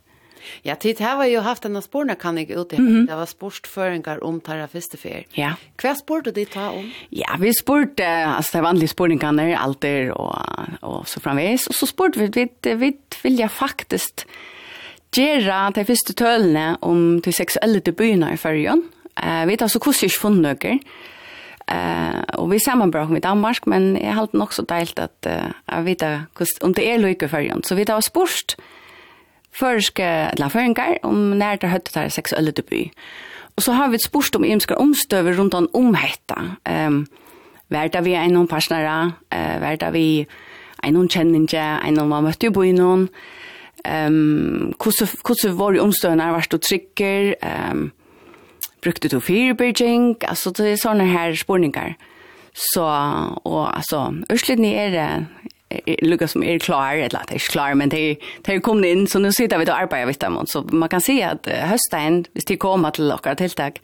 Ja, tid här var ju haft en spårna kan jag ut det. Det var sportföringar om Tara Festefer. Ja. Hva spurte det ta om? Ja, vi spurte, alltså det er vanlige sporene alter och och så framvis. och så spurte vi, vi, vi vilja faktiskt gjøre de första tølene om de sexuella debutene i førjen. Eh, vi vet så hvordan ikke funnet noe. Eh, og vi sammenbrak med Danmark, men jeg har nok så deilt at uh, jeg vet om det er lykke for Så vi har spørst førske, eller føringer om når det høyde der seksuelle debut. Og så har vi spørst om jeg omstøver rundt om omhetta. Um, Vær det vi er noen personer, uh, vær det vi er noen kjenninger, er noen man møtte i byen, um, hvordan, kusse var ju omstörna vart och trycker ehm um, brukte du fyrbyrging, altså det er sånne her spurningar. Så, og altså, Ørslinni er er lukka som er klar, eller at det er ikke klar, men det er er kommet inn, så nå sitter vi og arbeider vidt dem. Så man kan si at høsten, hvis de kommer til dere tiltak,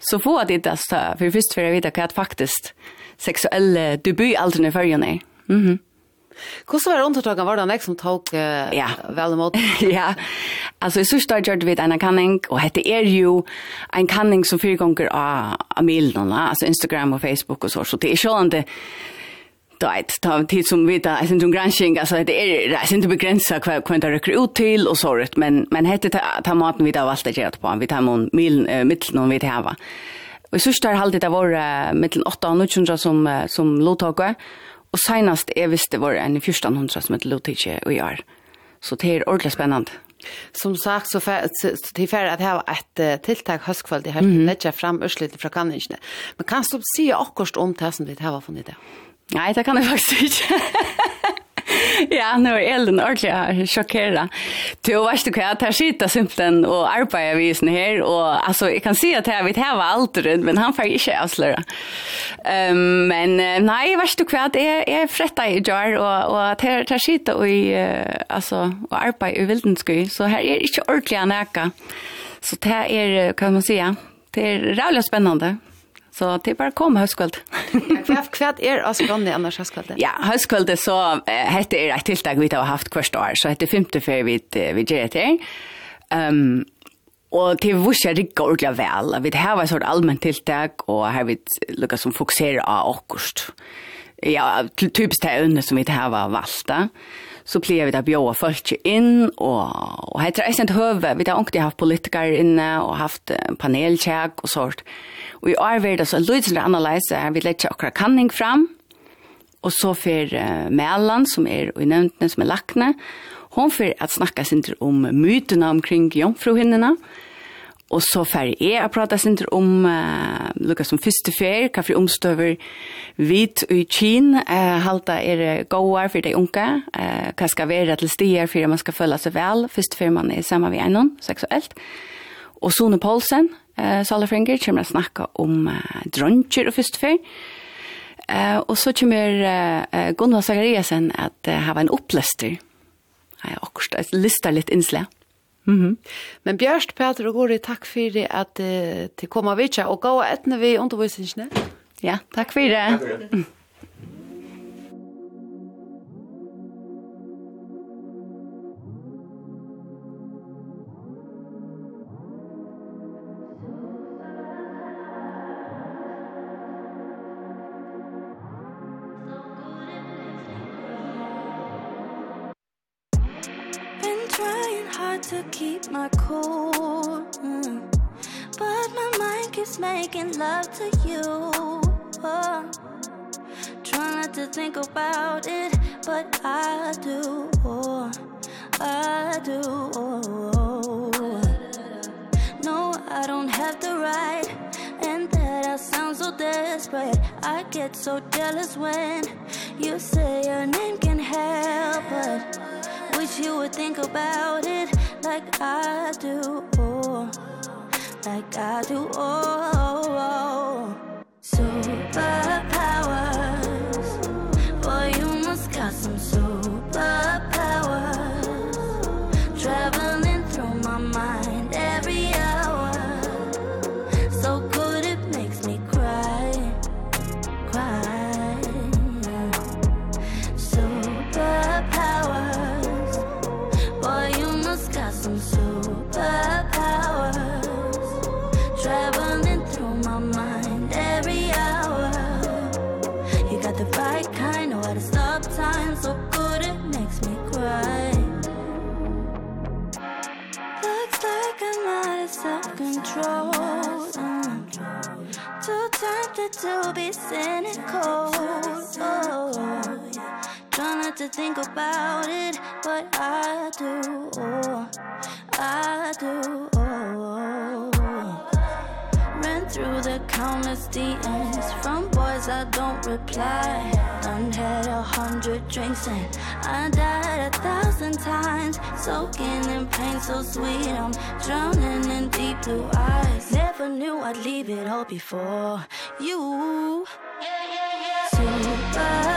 så får de det, for først for jeg vite hva faktisk seksuelle debutalterne følger ned. Mm -hmm. Hvordan var undertaket? Var det en som tok uh, ja. vel imot? ja, altså i sørste gjør vi en kanning, og dette er jo en kanning som fyrer ganger av, av milene, altså Instagram og Facebook og så, så det er sånn det då ett ta tid som vita alltså som granskning alltså det är det är inte begränsat vad kan det rycka ut till och såret men men heter ta, ta maten vi av allt det göra på vi tar mon mil mitt någon vi hava och så står halvt det var mellan 8 och 900 som som låtåka Og senast jeg visste var en 1400 som heter Lutitje og jeg Så det er ordentlig spennende. Som sagt så til till at att ha ett tilltag höstkväll det här mm. -hmm. lägga fram urslite fra kanningene. Men kan du si akkurat om det som det har funnet det? Nei, det kan jeg faktisk ikke ja, nu är Ellen ordentligt chockera. Du vet du kan ta skita simpelthen och arbeta vi sen här och alltså jag kan se att jag vet här var allt men han får inte avslöja. Ehm um, men nej, vet du vad är är frätta i jar och och det ta skita och i alltså och arbeta i vildenskö så här är inte ordentligt näka. Så det är kan man säga. Det är rätt spännande. Så det er bare kom høstkvöld. hva er Askronni annars høstkvöld? Ja, høstkvöld så uh, hette er et tiltak vi har haft hvert år, så hette femte før vi, vi gjør det her. Um, og det var ikke riktig ordentlig vel. Vi har et sånt allmenn tiltak, og her vi lukket som fokuserer av akkurat. Ja, typisk det øvne som vi har valgt da så blir vi da bjóa folk inn, og, og heter det eisent høve, vi har ångte haft politikere inne, og haft panelkjæk og sånt. Og i år vil det så lydsende analyse, vi letter akkurat kanning fram, og så fer uh, Mæland, som er i nevntene, som er lakne, hon fer at snakka sin om mytene omkring jomfruhinnene, og Og så fer jeg å prate sin om uh, Lukas som første fer, hva for omstøver hvit i Kien, uh, halta er gåar for de unge, uh, hva skal være til stier for man skal føle seg vel, første fer man er sammen med en seksuelt. Og Sone Poulsen, uh, Salafringer, kommer å snakke om uh, dronjer og første fer. Uh, og så kommer uh, Gunnar Zachariasen at uh, ha en opplester. Jeg har akkurat listet litt innslag. Mm -hmm. Men Bjørst, Peter og Gori, takk for at uh, til koma vitja og gå etne vi undervisningene. Ja, takk for det. Takk for det. to keep my cool mm. But my mind keeps making love to you oh. Trying not to think about it But I do oh. I do oh. No, I don't have the right And that I sound so desperate I get so jealous when You say your name can help But Wish you would think about it like I do. Oh, like I do. Oh. to be cynical oh, yeah. Try not to think about it What I do oh, I do oh, oh. Ran through the countless DMs From times I don't reply. Done had a hundred drinks and I died a thousand times. Soaking in pain so sweet I'm drowning in deep blue eyes. Never knew I'd leave it all before you. Yeah, yeah, yeah Too bad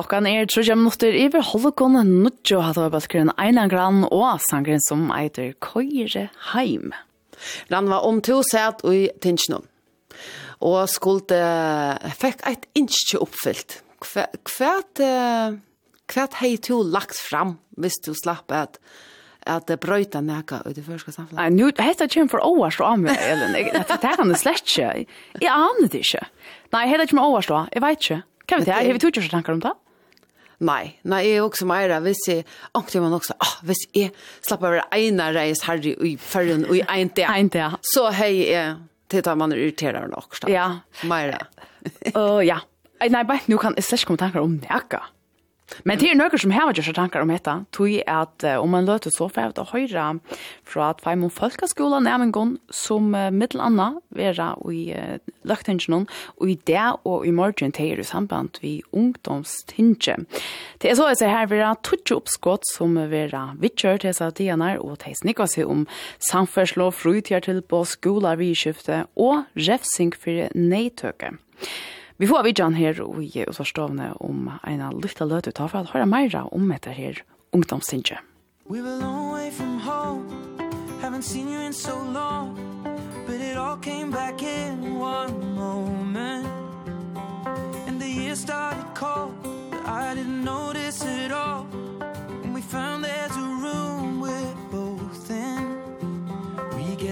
Klokkan er 30 minutter iver holdegon nudjo hatt av bøtkeren Einan Gran og sangren som eiter Køyre Heim. Land var om to set og i tinsjonen. Og skulle fikk eit innskje oppfylt. Hva, hva, hei to lagt fram hvis du slapp at at det brøyta neka ut i første samfunnet. Nei, nu, hetta kjem for åvars og av Elin. Det kan det slett ikke. Jeg aner det ikke. Nei, hetta kjem åars og. Jeg vet ikke. Kan vi jeg? Har vi tog ikke tanker om det? Nei, nei, jeg er også meira, hvis jeg, ångte man også, ah, hvis jeg slapp av ene reis her i fergen, og i en dag, så hei jeg til at man irriterer nok, da. Ja. meira. Å, ja. Nei, bare, nå kan jeg ikke komme tanker om det, ikke. Men det er noe som har gjort seg tanker om dette, tog at uh, om man løter så for å høre fra at feim om folkeskolen er en gang som uh, middelanna vera i uh, løgtingene, og i det og i morgen til i samband vi ungdomstingje. Det er så jeg ser her vera tutsi oppskott som vera vittjør til seg tjener, og til snikker seg om samførslå, frutjer til på skoler, vi vidskifte og refsing for neitøke. Vi får vidjan her og i Osvarstovne om en av lytta løt ut for at høyre meira om etter her ungdomstinje. We were a long way from home Haven't seen you in so long But it all came back in one moment And the year started cold But I didn't notice it all And we found there's a room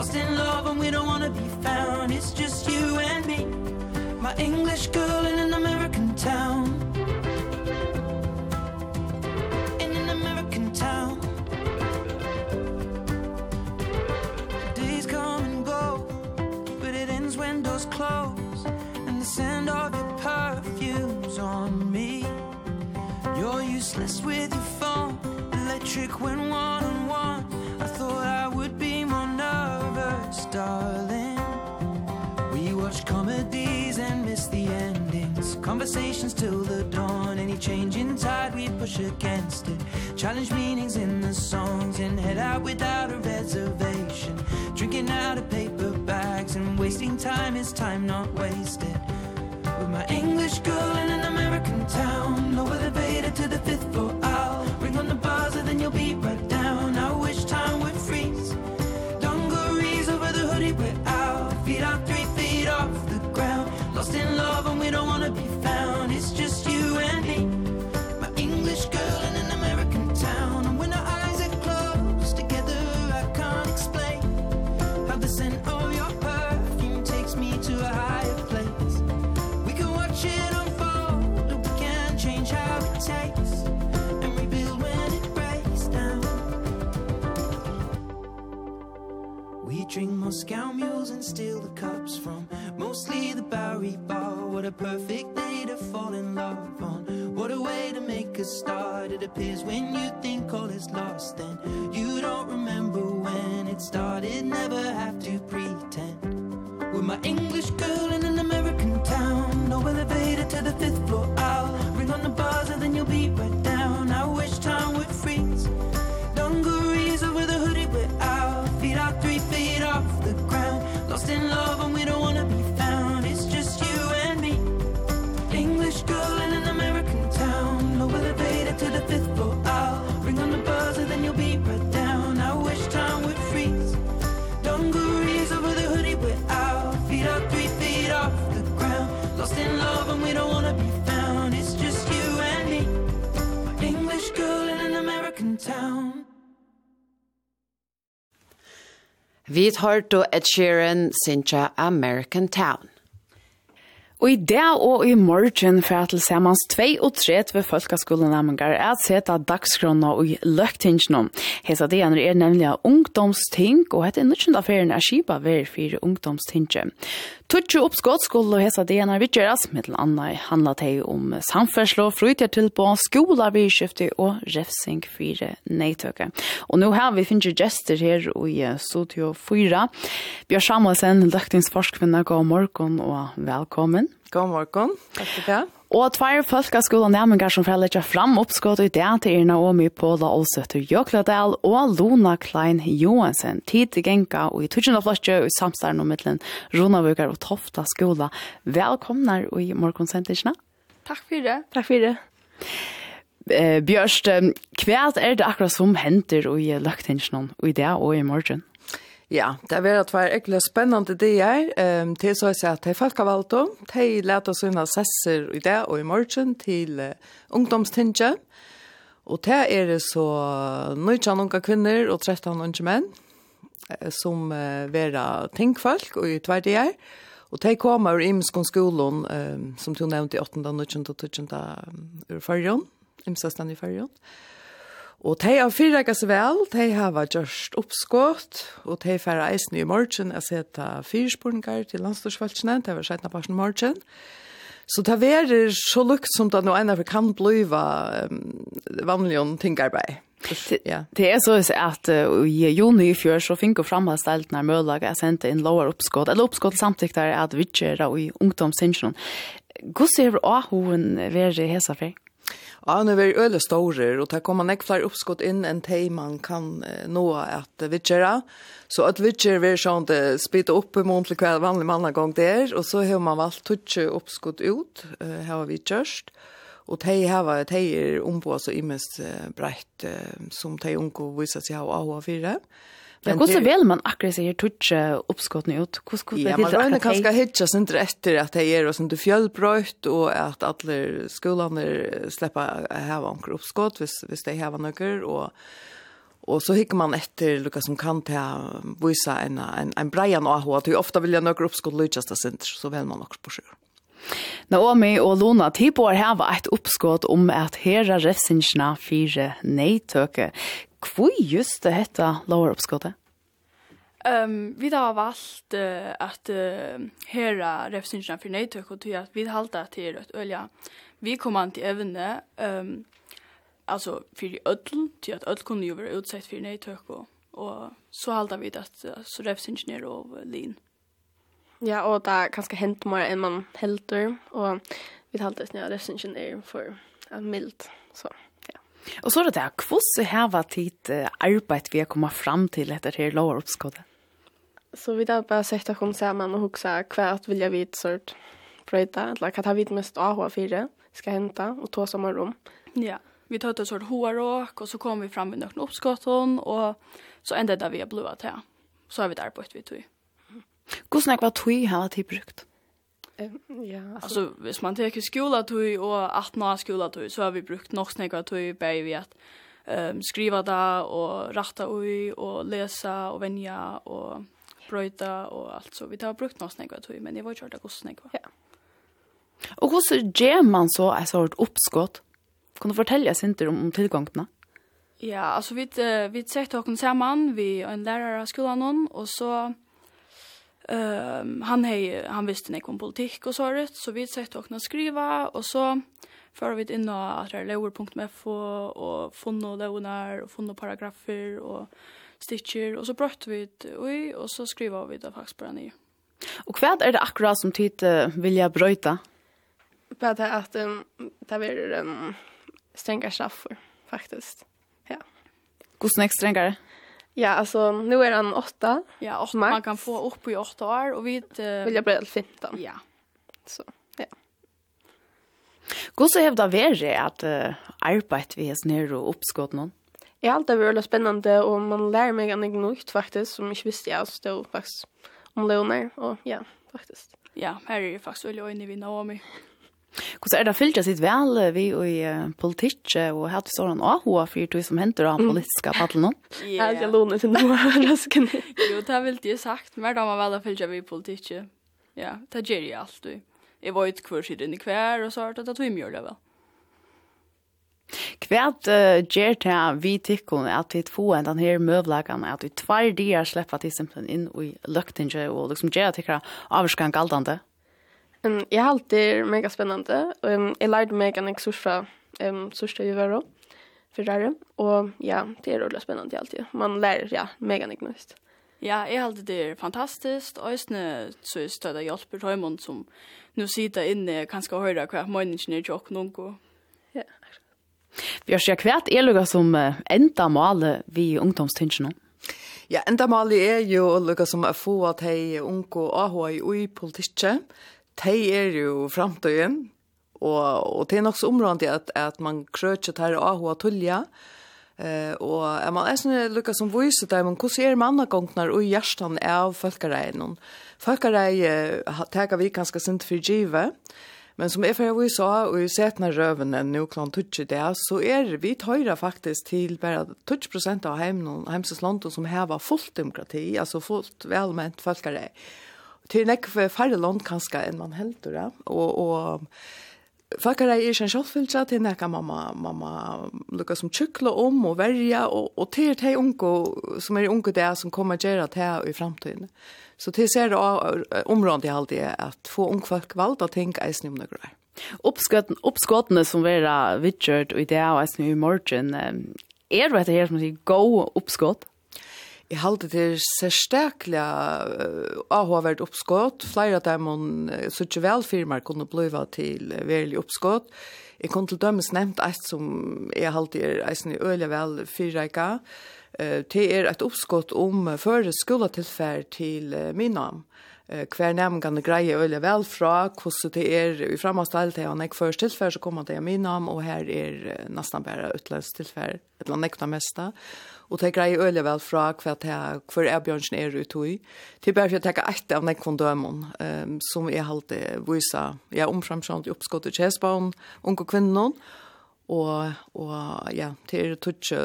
Lost in love and we don't want to be found. It's just you and me. My English girl in an American town. In an American town. Days come and go But it ends when doors close And the scent of your perfume's on me. You're useless with your phone Electric when one on one I thought I would be watch comedies and miss the endings. Conversations till the dawn Any change in tide we push against it. Challenge meanings in the songs And head out without a reservation. Drinking out of paper bags And wasting time is time not wasted. With my English girl in an American town Lower the Vader to the fifth floor. lost in love and we don't wanna be the perfect Vi tar då Ed Sheeran, Sinja American Town. Og i dag og i morgen fra til sammans 2 og 3 ved Folkeskolen Amangar er at sette dagskrona og i løktingene. Hesa det er nemlig ungdomsting, og etter nødvendig affæren er skipa ved fire ungdomstinget. Tutsi oppskott skulle hesa det når vi gjøres, mittel anna handla det om samferslo, skola, skolarvidskifte og refsing fire neitøke. Og nå har vi finner gester her i studio 4. Bjørn Samuelsen, løktingsforskvinne, god morgen og velkommen. God morgen, takk for det. Og tvær folkeskolen nærmengar som får letja fram oppskått i det til Irna Omi, Paula Olsøt og Jøkladal og Luna Klein Johansen. Tid til genka og i tusen av flotje og i samstaren om mittelen Ronavøkar og Tofta skola. Velkomnar og i morgonsentisjene. Takk for det. Takk for det. Eh, Bjørst, hva er det akkurat som henter og i løktingsjonen og i det og i morgen? Ja, det var vært var ekkert spennende det er. Um, til så jeg at det er folkevalgte. De lærte oss unna sesser i dag og i morgen til uh, ungdomstinget. Og det er så 19 unge kvinner og 13 unge menn som uh, vera tingfolk og i tvær det er. Og de kommer ur imskon skolen, um, som du nevnte i 8. og 19. og 20. ur fyrjon, imsestan i fyrjon. Og Og de har fyrrega seg vel, de har gjørst oppskått, og de færre eisen i morgen er sett fyrspurninger til landstorsvalgsene, de har sett på morgen. Så det er så lukt som det nå ennå kan bli um, vanlig om tingarbeid. Ja. Det er så at uh, i juni i fjør så finner framhastelt når møllaget er sendt inn lover oppskått, eller oppskått samtidig er at vi ikke er i ungdomssynsjonen. Hvordan er det å ha hun være hesa for? Ja, nu är öle stora och det kommer näck fler uppskott in en tej man kan eh, nå att vitchera. Så att vitcher vi sånt det spita upp i mån till kväll vanlig manna gång där och så har man valt tutche uppskott ut eh, har vi just. Och tej har var tej om på så immest brett som tej onko visar sig ha av fyra. Men hur vill man akkurat säger touch uppskott nu ut? Hur skulle det Ja, man kanske hitcha sen efter att det är och sen du fjällbröt och att alla skolan släppa här en uppskott, vis vis det här var några och Och så hickar man efter Lucas som kan ta visa en en en Brian och hur att ofta vill jag några uppskott lyckas sent så väl man också på sig. Naomi og Luna här hava ett uppskot om at hera refsinsna fire neitøke. Hvor just det heter lower uppskottet? Um, vi har valgt uh, at uh, høre representasjonen for nøytøk, og at vi har at det er et ølja. Vi kom an til evne, um, altså for ødlen, til at ødlen kunne jo være utsett for nøytøk, og, og så halda vi at uh, så er og uh, lin. Ja, og det er ganske hent mer enn man helter, og vi har alltid at representasjonen er for uh, mildt, så... Og så er det det, hvordan har vært tid arbeid vi har kommet frem til etter her lovaroppskådet? Så vi har bare sett oss sammen og hukset hva at vilja vi et sort prøyta, eller hva tar vi mest av H4 skal hente og ta samme rom. Ja, vi tar et sort hårråk, og så kom vi frem med noen oppskåten, og så enda det vi har blod til. Så har vi et arbeid vi tog. Hvordan er det hva tog har vært tid brukt? Ja, alltså, alltså hvis man tar skolatøy og 18 år skolatøy, så har vi brukt nok snakka tøy bei vi at um, skriva det og rätta ui og lesa og venja og brøyta og alt så. Vi har brukt nok snakka tøy, men jeg var ikke hørt hvordan snakka. Ja. Og hvordan gjør man så et sort oppskott? Kan du fortelle oss inte om, om tilgangene? Ja, altså vi, vi sette oss sammen, vi er en lærer av skolen, og så Ehm um, han hej han visste nek om politik och så rätt så vi sett och kunna skriva och så för vi in att det är lower.mf och funna lånar och funna paragrafer och stitcher och så bröt vi oj och så skriva vi det faktiskt bara ner. Och vad är det akkurat som tid vill jag bryta? Bara det att um, det är um, stränga straff faktiskt. Ja. Hur stränga strengare? Ja, alltså nu är han åtta. Ja, och man kan få upp i åtta år och vi Uh, Vill jag bli 15. Ja. Så, ja. Gosse så hävda värre att uh, arbetet vi häst ner och uppskott någon? Jag har alltid varit väldigt spännande och man lär mig en nytt faktiskt som jag inte visste jag stod faktiskt om löner och ja, faktiskt. Ja, här är ju faktiskt väldigt öjning vid Naomi. Hvordan er det fyllt jeg sitt vel vi i politikk og hatt i sånn av hva for du som henter av politiske paddelen nå? Ja, jeg låner til noe her. Jo, det har vel ikke sagt. Mer da man vel har fyllt jeg vi i politikk. Ja, det gjør jeg alt. Jeg var ikke hver siden i hver og så har det tatt vi mye det vel. Kvært uh, gjør det vi tykker at vi får en denne møvlagene, at vi tvær dier slipper til simpelthen inn i løktinget og liksom gjør det ikke avskan galdende? Um, jeg har alltid mega spennende. Um, jeg lærte meg en eksurs fra um, sørste i Vøro, for Og ja, det er rolig spennende alltid. Man lærer, ja, mega nøyst. Ja, jeg halte det er fantastisk, og jeg så jeg støtter hjelper Røymond som nå sitter inne, kanskje høre hva meningen er tjokk noen god. Ja, Vi har sett hva er det som enda maler vi ungdomstingene? Ja, enda maler er jo lukka som er få at hei unge og AHI i politikken, de er jo fremtøyen, og, og det er nok så området at, at man krøtjer til å ha tullet, Eh og er man æsne lukka som voice der man hvordan er man gongnar og hjartan av folkareien. Folkareien taka vi ganske sint for give. Men som er for vi sa, og i setna røvene, nå klant tutsi det, så er vi tøyra faktisk til bare 20 prosent av heimsens land som heva fullt demokrati, altså fullt velment folkare till nek för færre land kanskje enn man helt då och och Fakar er ikke en kjøttfylse til nekka mamma, mamma lukka som tjukla om og verja, og, og til de unge som er unge det som kommer gjøre til i framtiden. Så til ser det området i halde at få unge folk valgt å tenke eisen om noe greier. Oppskåtene som er vidtjørt og i det og eisen i morgen, er det her som sier gå oppskått? Jeg halte til særstaklega uh, avhåverd oppskått. Flere av dem hun uh, vel velfirmer kunne bliva til uh, verlig oppskått. Jeg kunne til dømes nevnt et som jeg halte er eisen i øyla vel fyrreika. Uh, det er et oppskått om uh, føre skoletilfær til uh, min navn. Uh, hver nemgane greie øyla vel fra hvordan det er i framhåndstall til han ikke først tilfær så kommer det i min navn og her er uh, nesten bare utløst tilfær, et eller annet nekta mesta. Og og det greier øyelig vel fra hva det er, hvor er Bjørnsen er ute i. Det er bare for å tenke etter av nekken dømen, um, som jeg halte vise. Jeg er omframskjønt i oppskott til kjøsbanen, unge kvinner, og, og ja, det er tøtje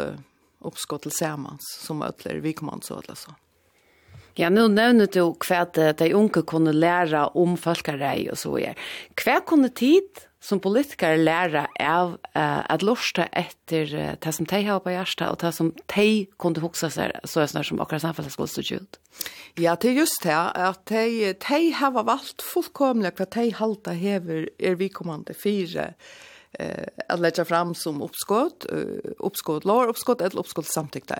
til samans, som øtler vi kommer så, altså. Ja, nu nevner du hva de unge kunne lære om folkarei og så er. Hva kunne tid som politiker lærer av uh, at lorsta etter uh, det som de har på hjertet, og det som de kunne huxa seg, så er det som akkurat samfunnet skulle stå ut. Ja, det er just det, at de, de har valgt fullkomlig hva de halte hever er vi kommande fire eh, att lägga fram som uppskott, uh, uppskott lår, uppskott eller uppskott samtidigt.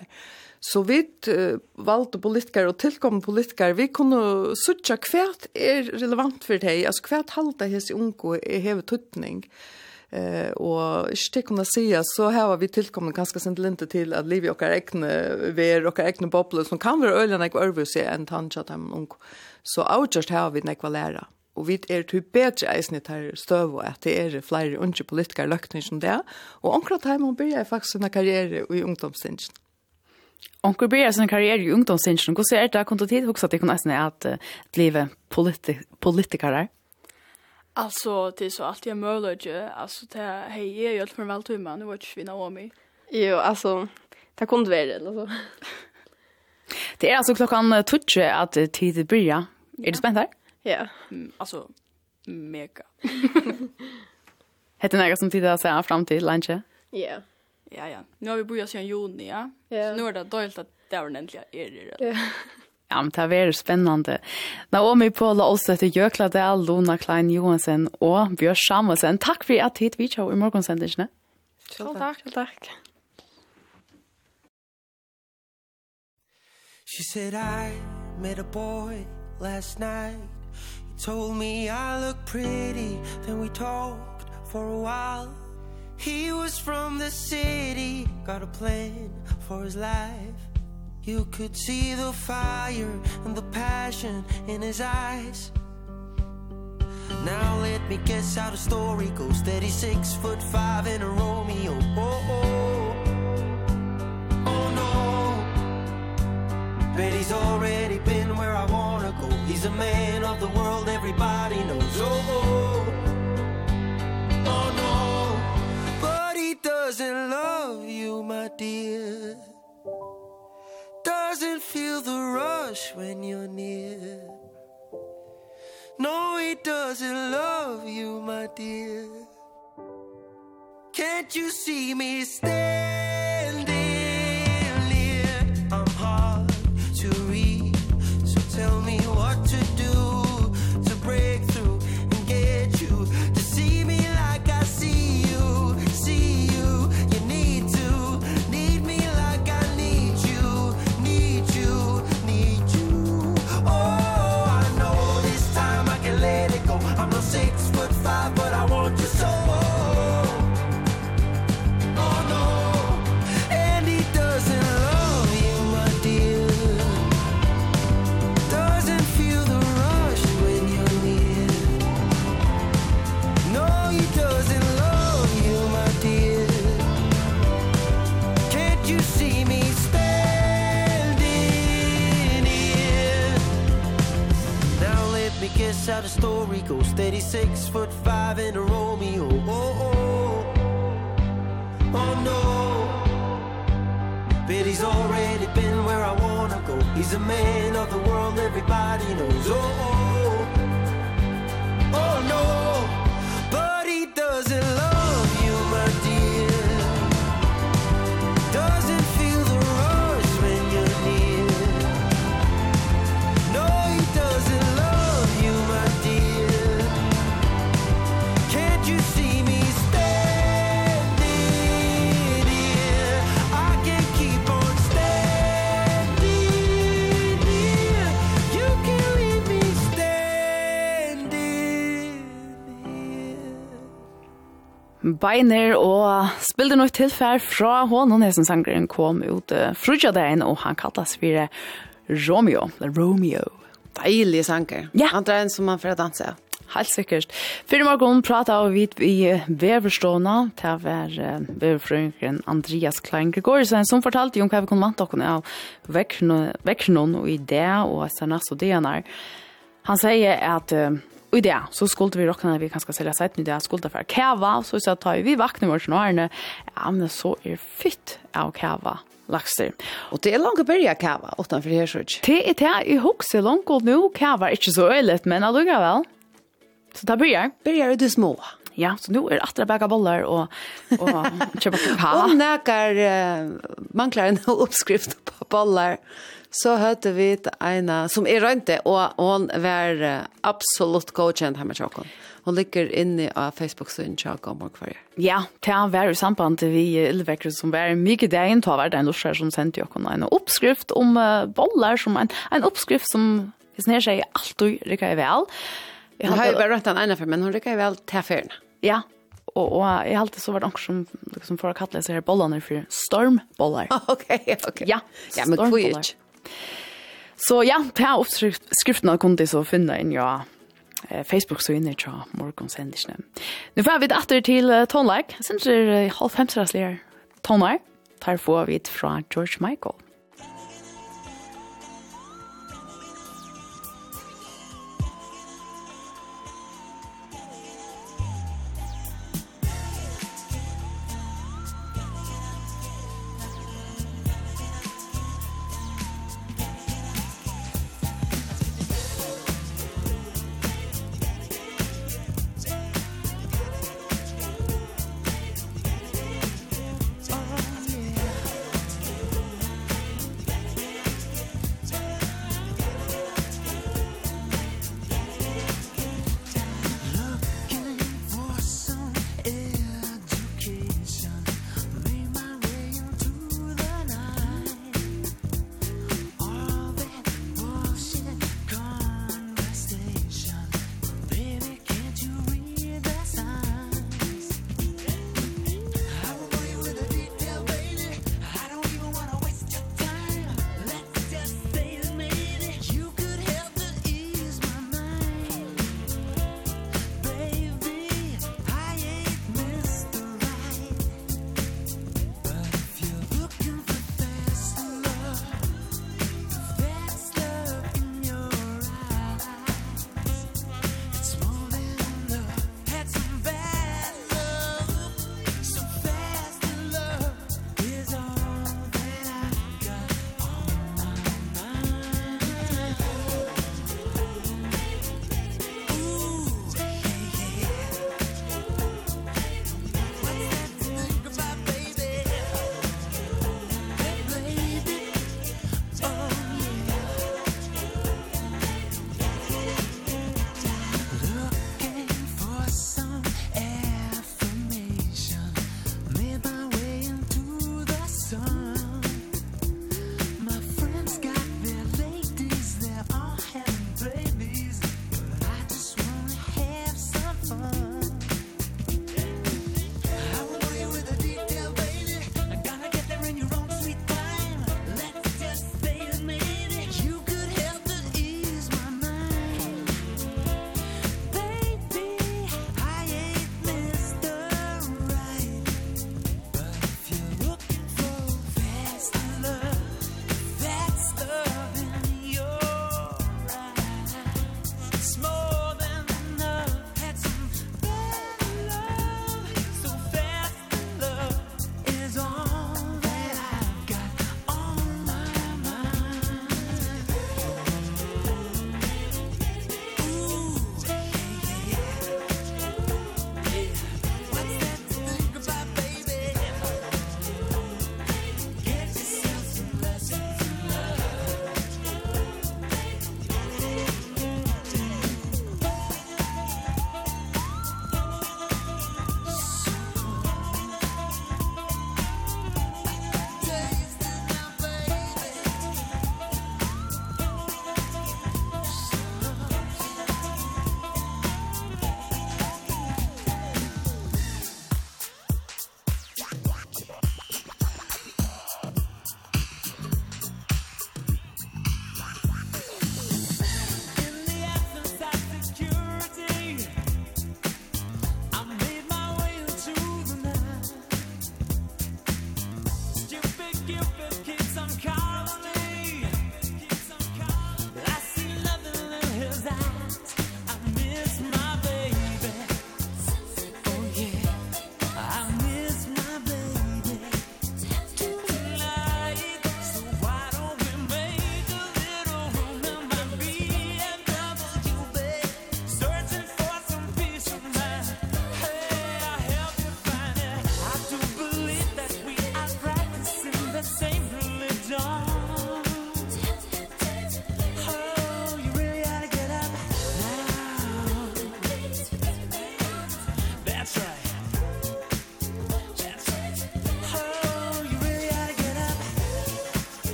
Så vi uh, valgte politikere og tilkomne politikere, vi kunne søtja hva er relevant for deg, altså hva halte hese unge er heve tøtning. Eh, og ikke til kunne si, så her var vi tilkomne ganske sent linte til at livet og egne ver og egne boble, som kan være øyne jeg øvelse enn tanja en unge. Så avgjørst her vi nekva lærer og vi er til bedre eisen i her støv, og at det er flere unge politikere løkning som det, og omkring her man begynner faktisk en karriere i ungdomsstingen. Onkel blir sin karriere i ungdomssynsjonen. Hvordan er det kontot tid det kan nesten at uh, blive politi politikere? Altså, det er så alltid en mulighet. Altså, det er hei, jeg gjør det for en veltøyma, nå var ikke vi meg. Jo, altså, det kunne være, eller så. det er altså klokken tutsi at tid blir, ja. Er du spent her? Ja. Mm, altså, mega. Hette nægge som tid er å se fram til, Lange? Ja. Yeah. Ja, ja. Nu har vi börjat sedan juni, ja. ja. Så nu är det dåligt att det var ordentliga er i det. Ja. Ja, men det er veldig spennende. Naomi Paula Olstedt, Jökla Dahl, Luna Klein Johansen och Björn Samuelsen. Tack för att hit vi kjører i morgonsändningen. Selv tack. Selv tack. She said I met a boy last night He told me I look pretty Then we talked for a while He was from the city Got a plan for his life. You could see the fire And the passion in his eyes. Now let me guess how the story goes. That he's six foot five and a Romeo. Oh, oh Oh, no. Bet he's already been where I wanna go. He's a man of the world everybody knows. Oh, oh. doesn't love you my dear? Doesn't feel the rush when you're near? No he doesn't love you my dear. Can't you see me stay? that's how the story goes. Steady six foot five in a Romeo. Oh oh oh. No. But he's already been where I wanna go. He's a man of the world everybody knows. Oh oh. Oh no. Beiner og spilte noe tilfær fra hånden hesen sangeren kom ut uh, frutja dagen og han kallas for Romeo, Romeo. Deilig sanger. Ja. Han drar en som man får danse. Helt sikkert. Fyrir morgon prata vi i Veverståna, til var Veverfrøyngren Andreas Klein Gregorisen, som fortalte om hva vi kunne vant dere av vekkeren og i og etter næst og det han sier at uh, i det så skulle vi räkna när vi kanske sälja sajten det skulle för kava så så tar vi vakna vart snarare. Ja men så är fitt av kava laxer. Och det är langt å begynne kava utenfor för här sjut. Det är det i huxar långt och nu kava ikke så øyelig, men alltså väl. Så där börjar. Börjar det små. Ja, så nu är det att baka bollar och och köpa kakao. Och näkar uh, man en uppskrift på bollar så hørte vi en som er rønte, og hun var absolutt godkjent her med Tjåkon. Hun ligger inne av Facebook-synet Tjåkon Morgfarger. Ja, det har vært i samband til vi Ylvekker som var mye dagen, det har en norsker som sendte Tjåkon en oppskrift om uh, bollar, som en, en oppskrift som, hvis nere seg alltid rykker jeg vel. Jeg har jo bare rønt den ene for, men hun rykker jeg vel til ferien. Ja, og, og jeg alltid så var det noen som liksom, får kalle seg her bollene for stormbollar. Okej, ok. okej. Ja, stormbollar. Ja, men kvitt. Så ja, det er oppskriften av kundi så finner inn, ja, Facebook så inne til morgonsendisene. Nå får vi det til tonleik. Jeg synes det er halv femterassligere tonleik. Tar få vi fra George Michael.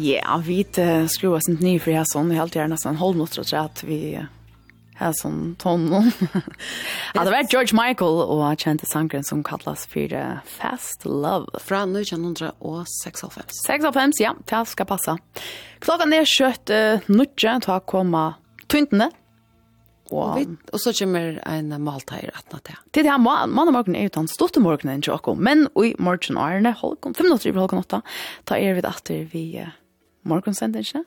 Ja, vi skruar oss inte ner för jag har alltid helt gärna nästan hållnot tror jag att vi har som tonnen. Ja, det var George Michael og han kjente sangren som kallas for Fast Love. Fra 1996. 96, ja, det skal passa. Klokken er kjøtt uh, nødje, ta komma tuntene. Og, og, og så kommer en malteier at natt, ja. Til det her, mann og morgen er utan stort om morgenen, men i morgen er det halvkom, fem minutter i halvkom åtta, Da er vi det etter vi... Uh, morgonsendingen.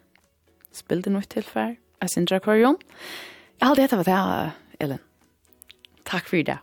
Spilte noe tilfell. Jeg synes akvarion. Jeg har alltid hette hva det, er, Ellen. Takk for det.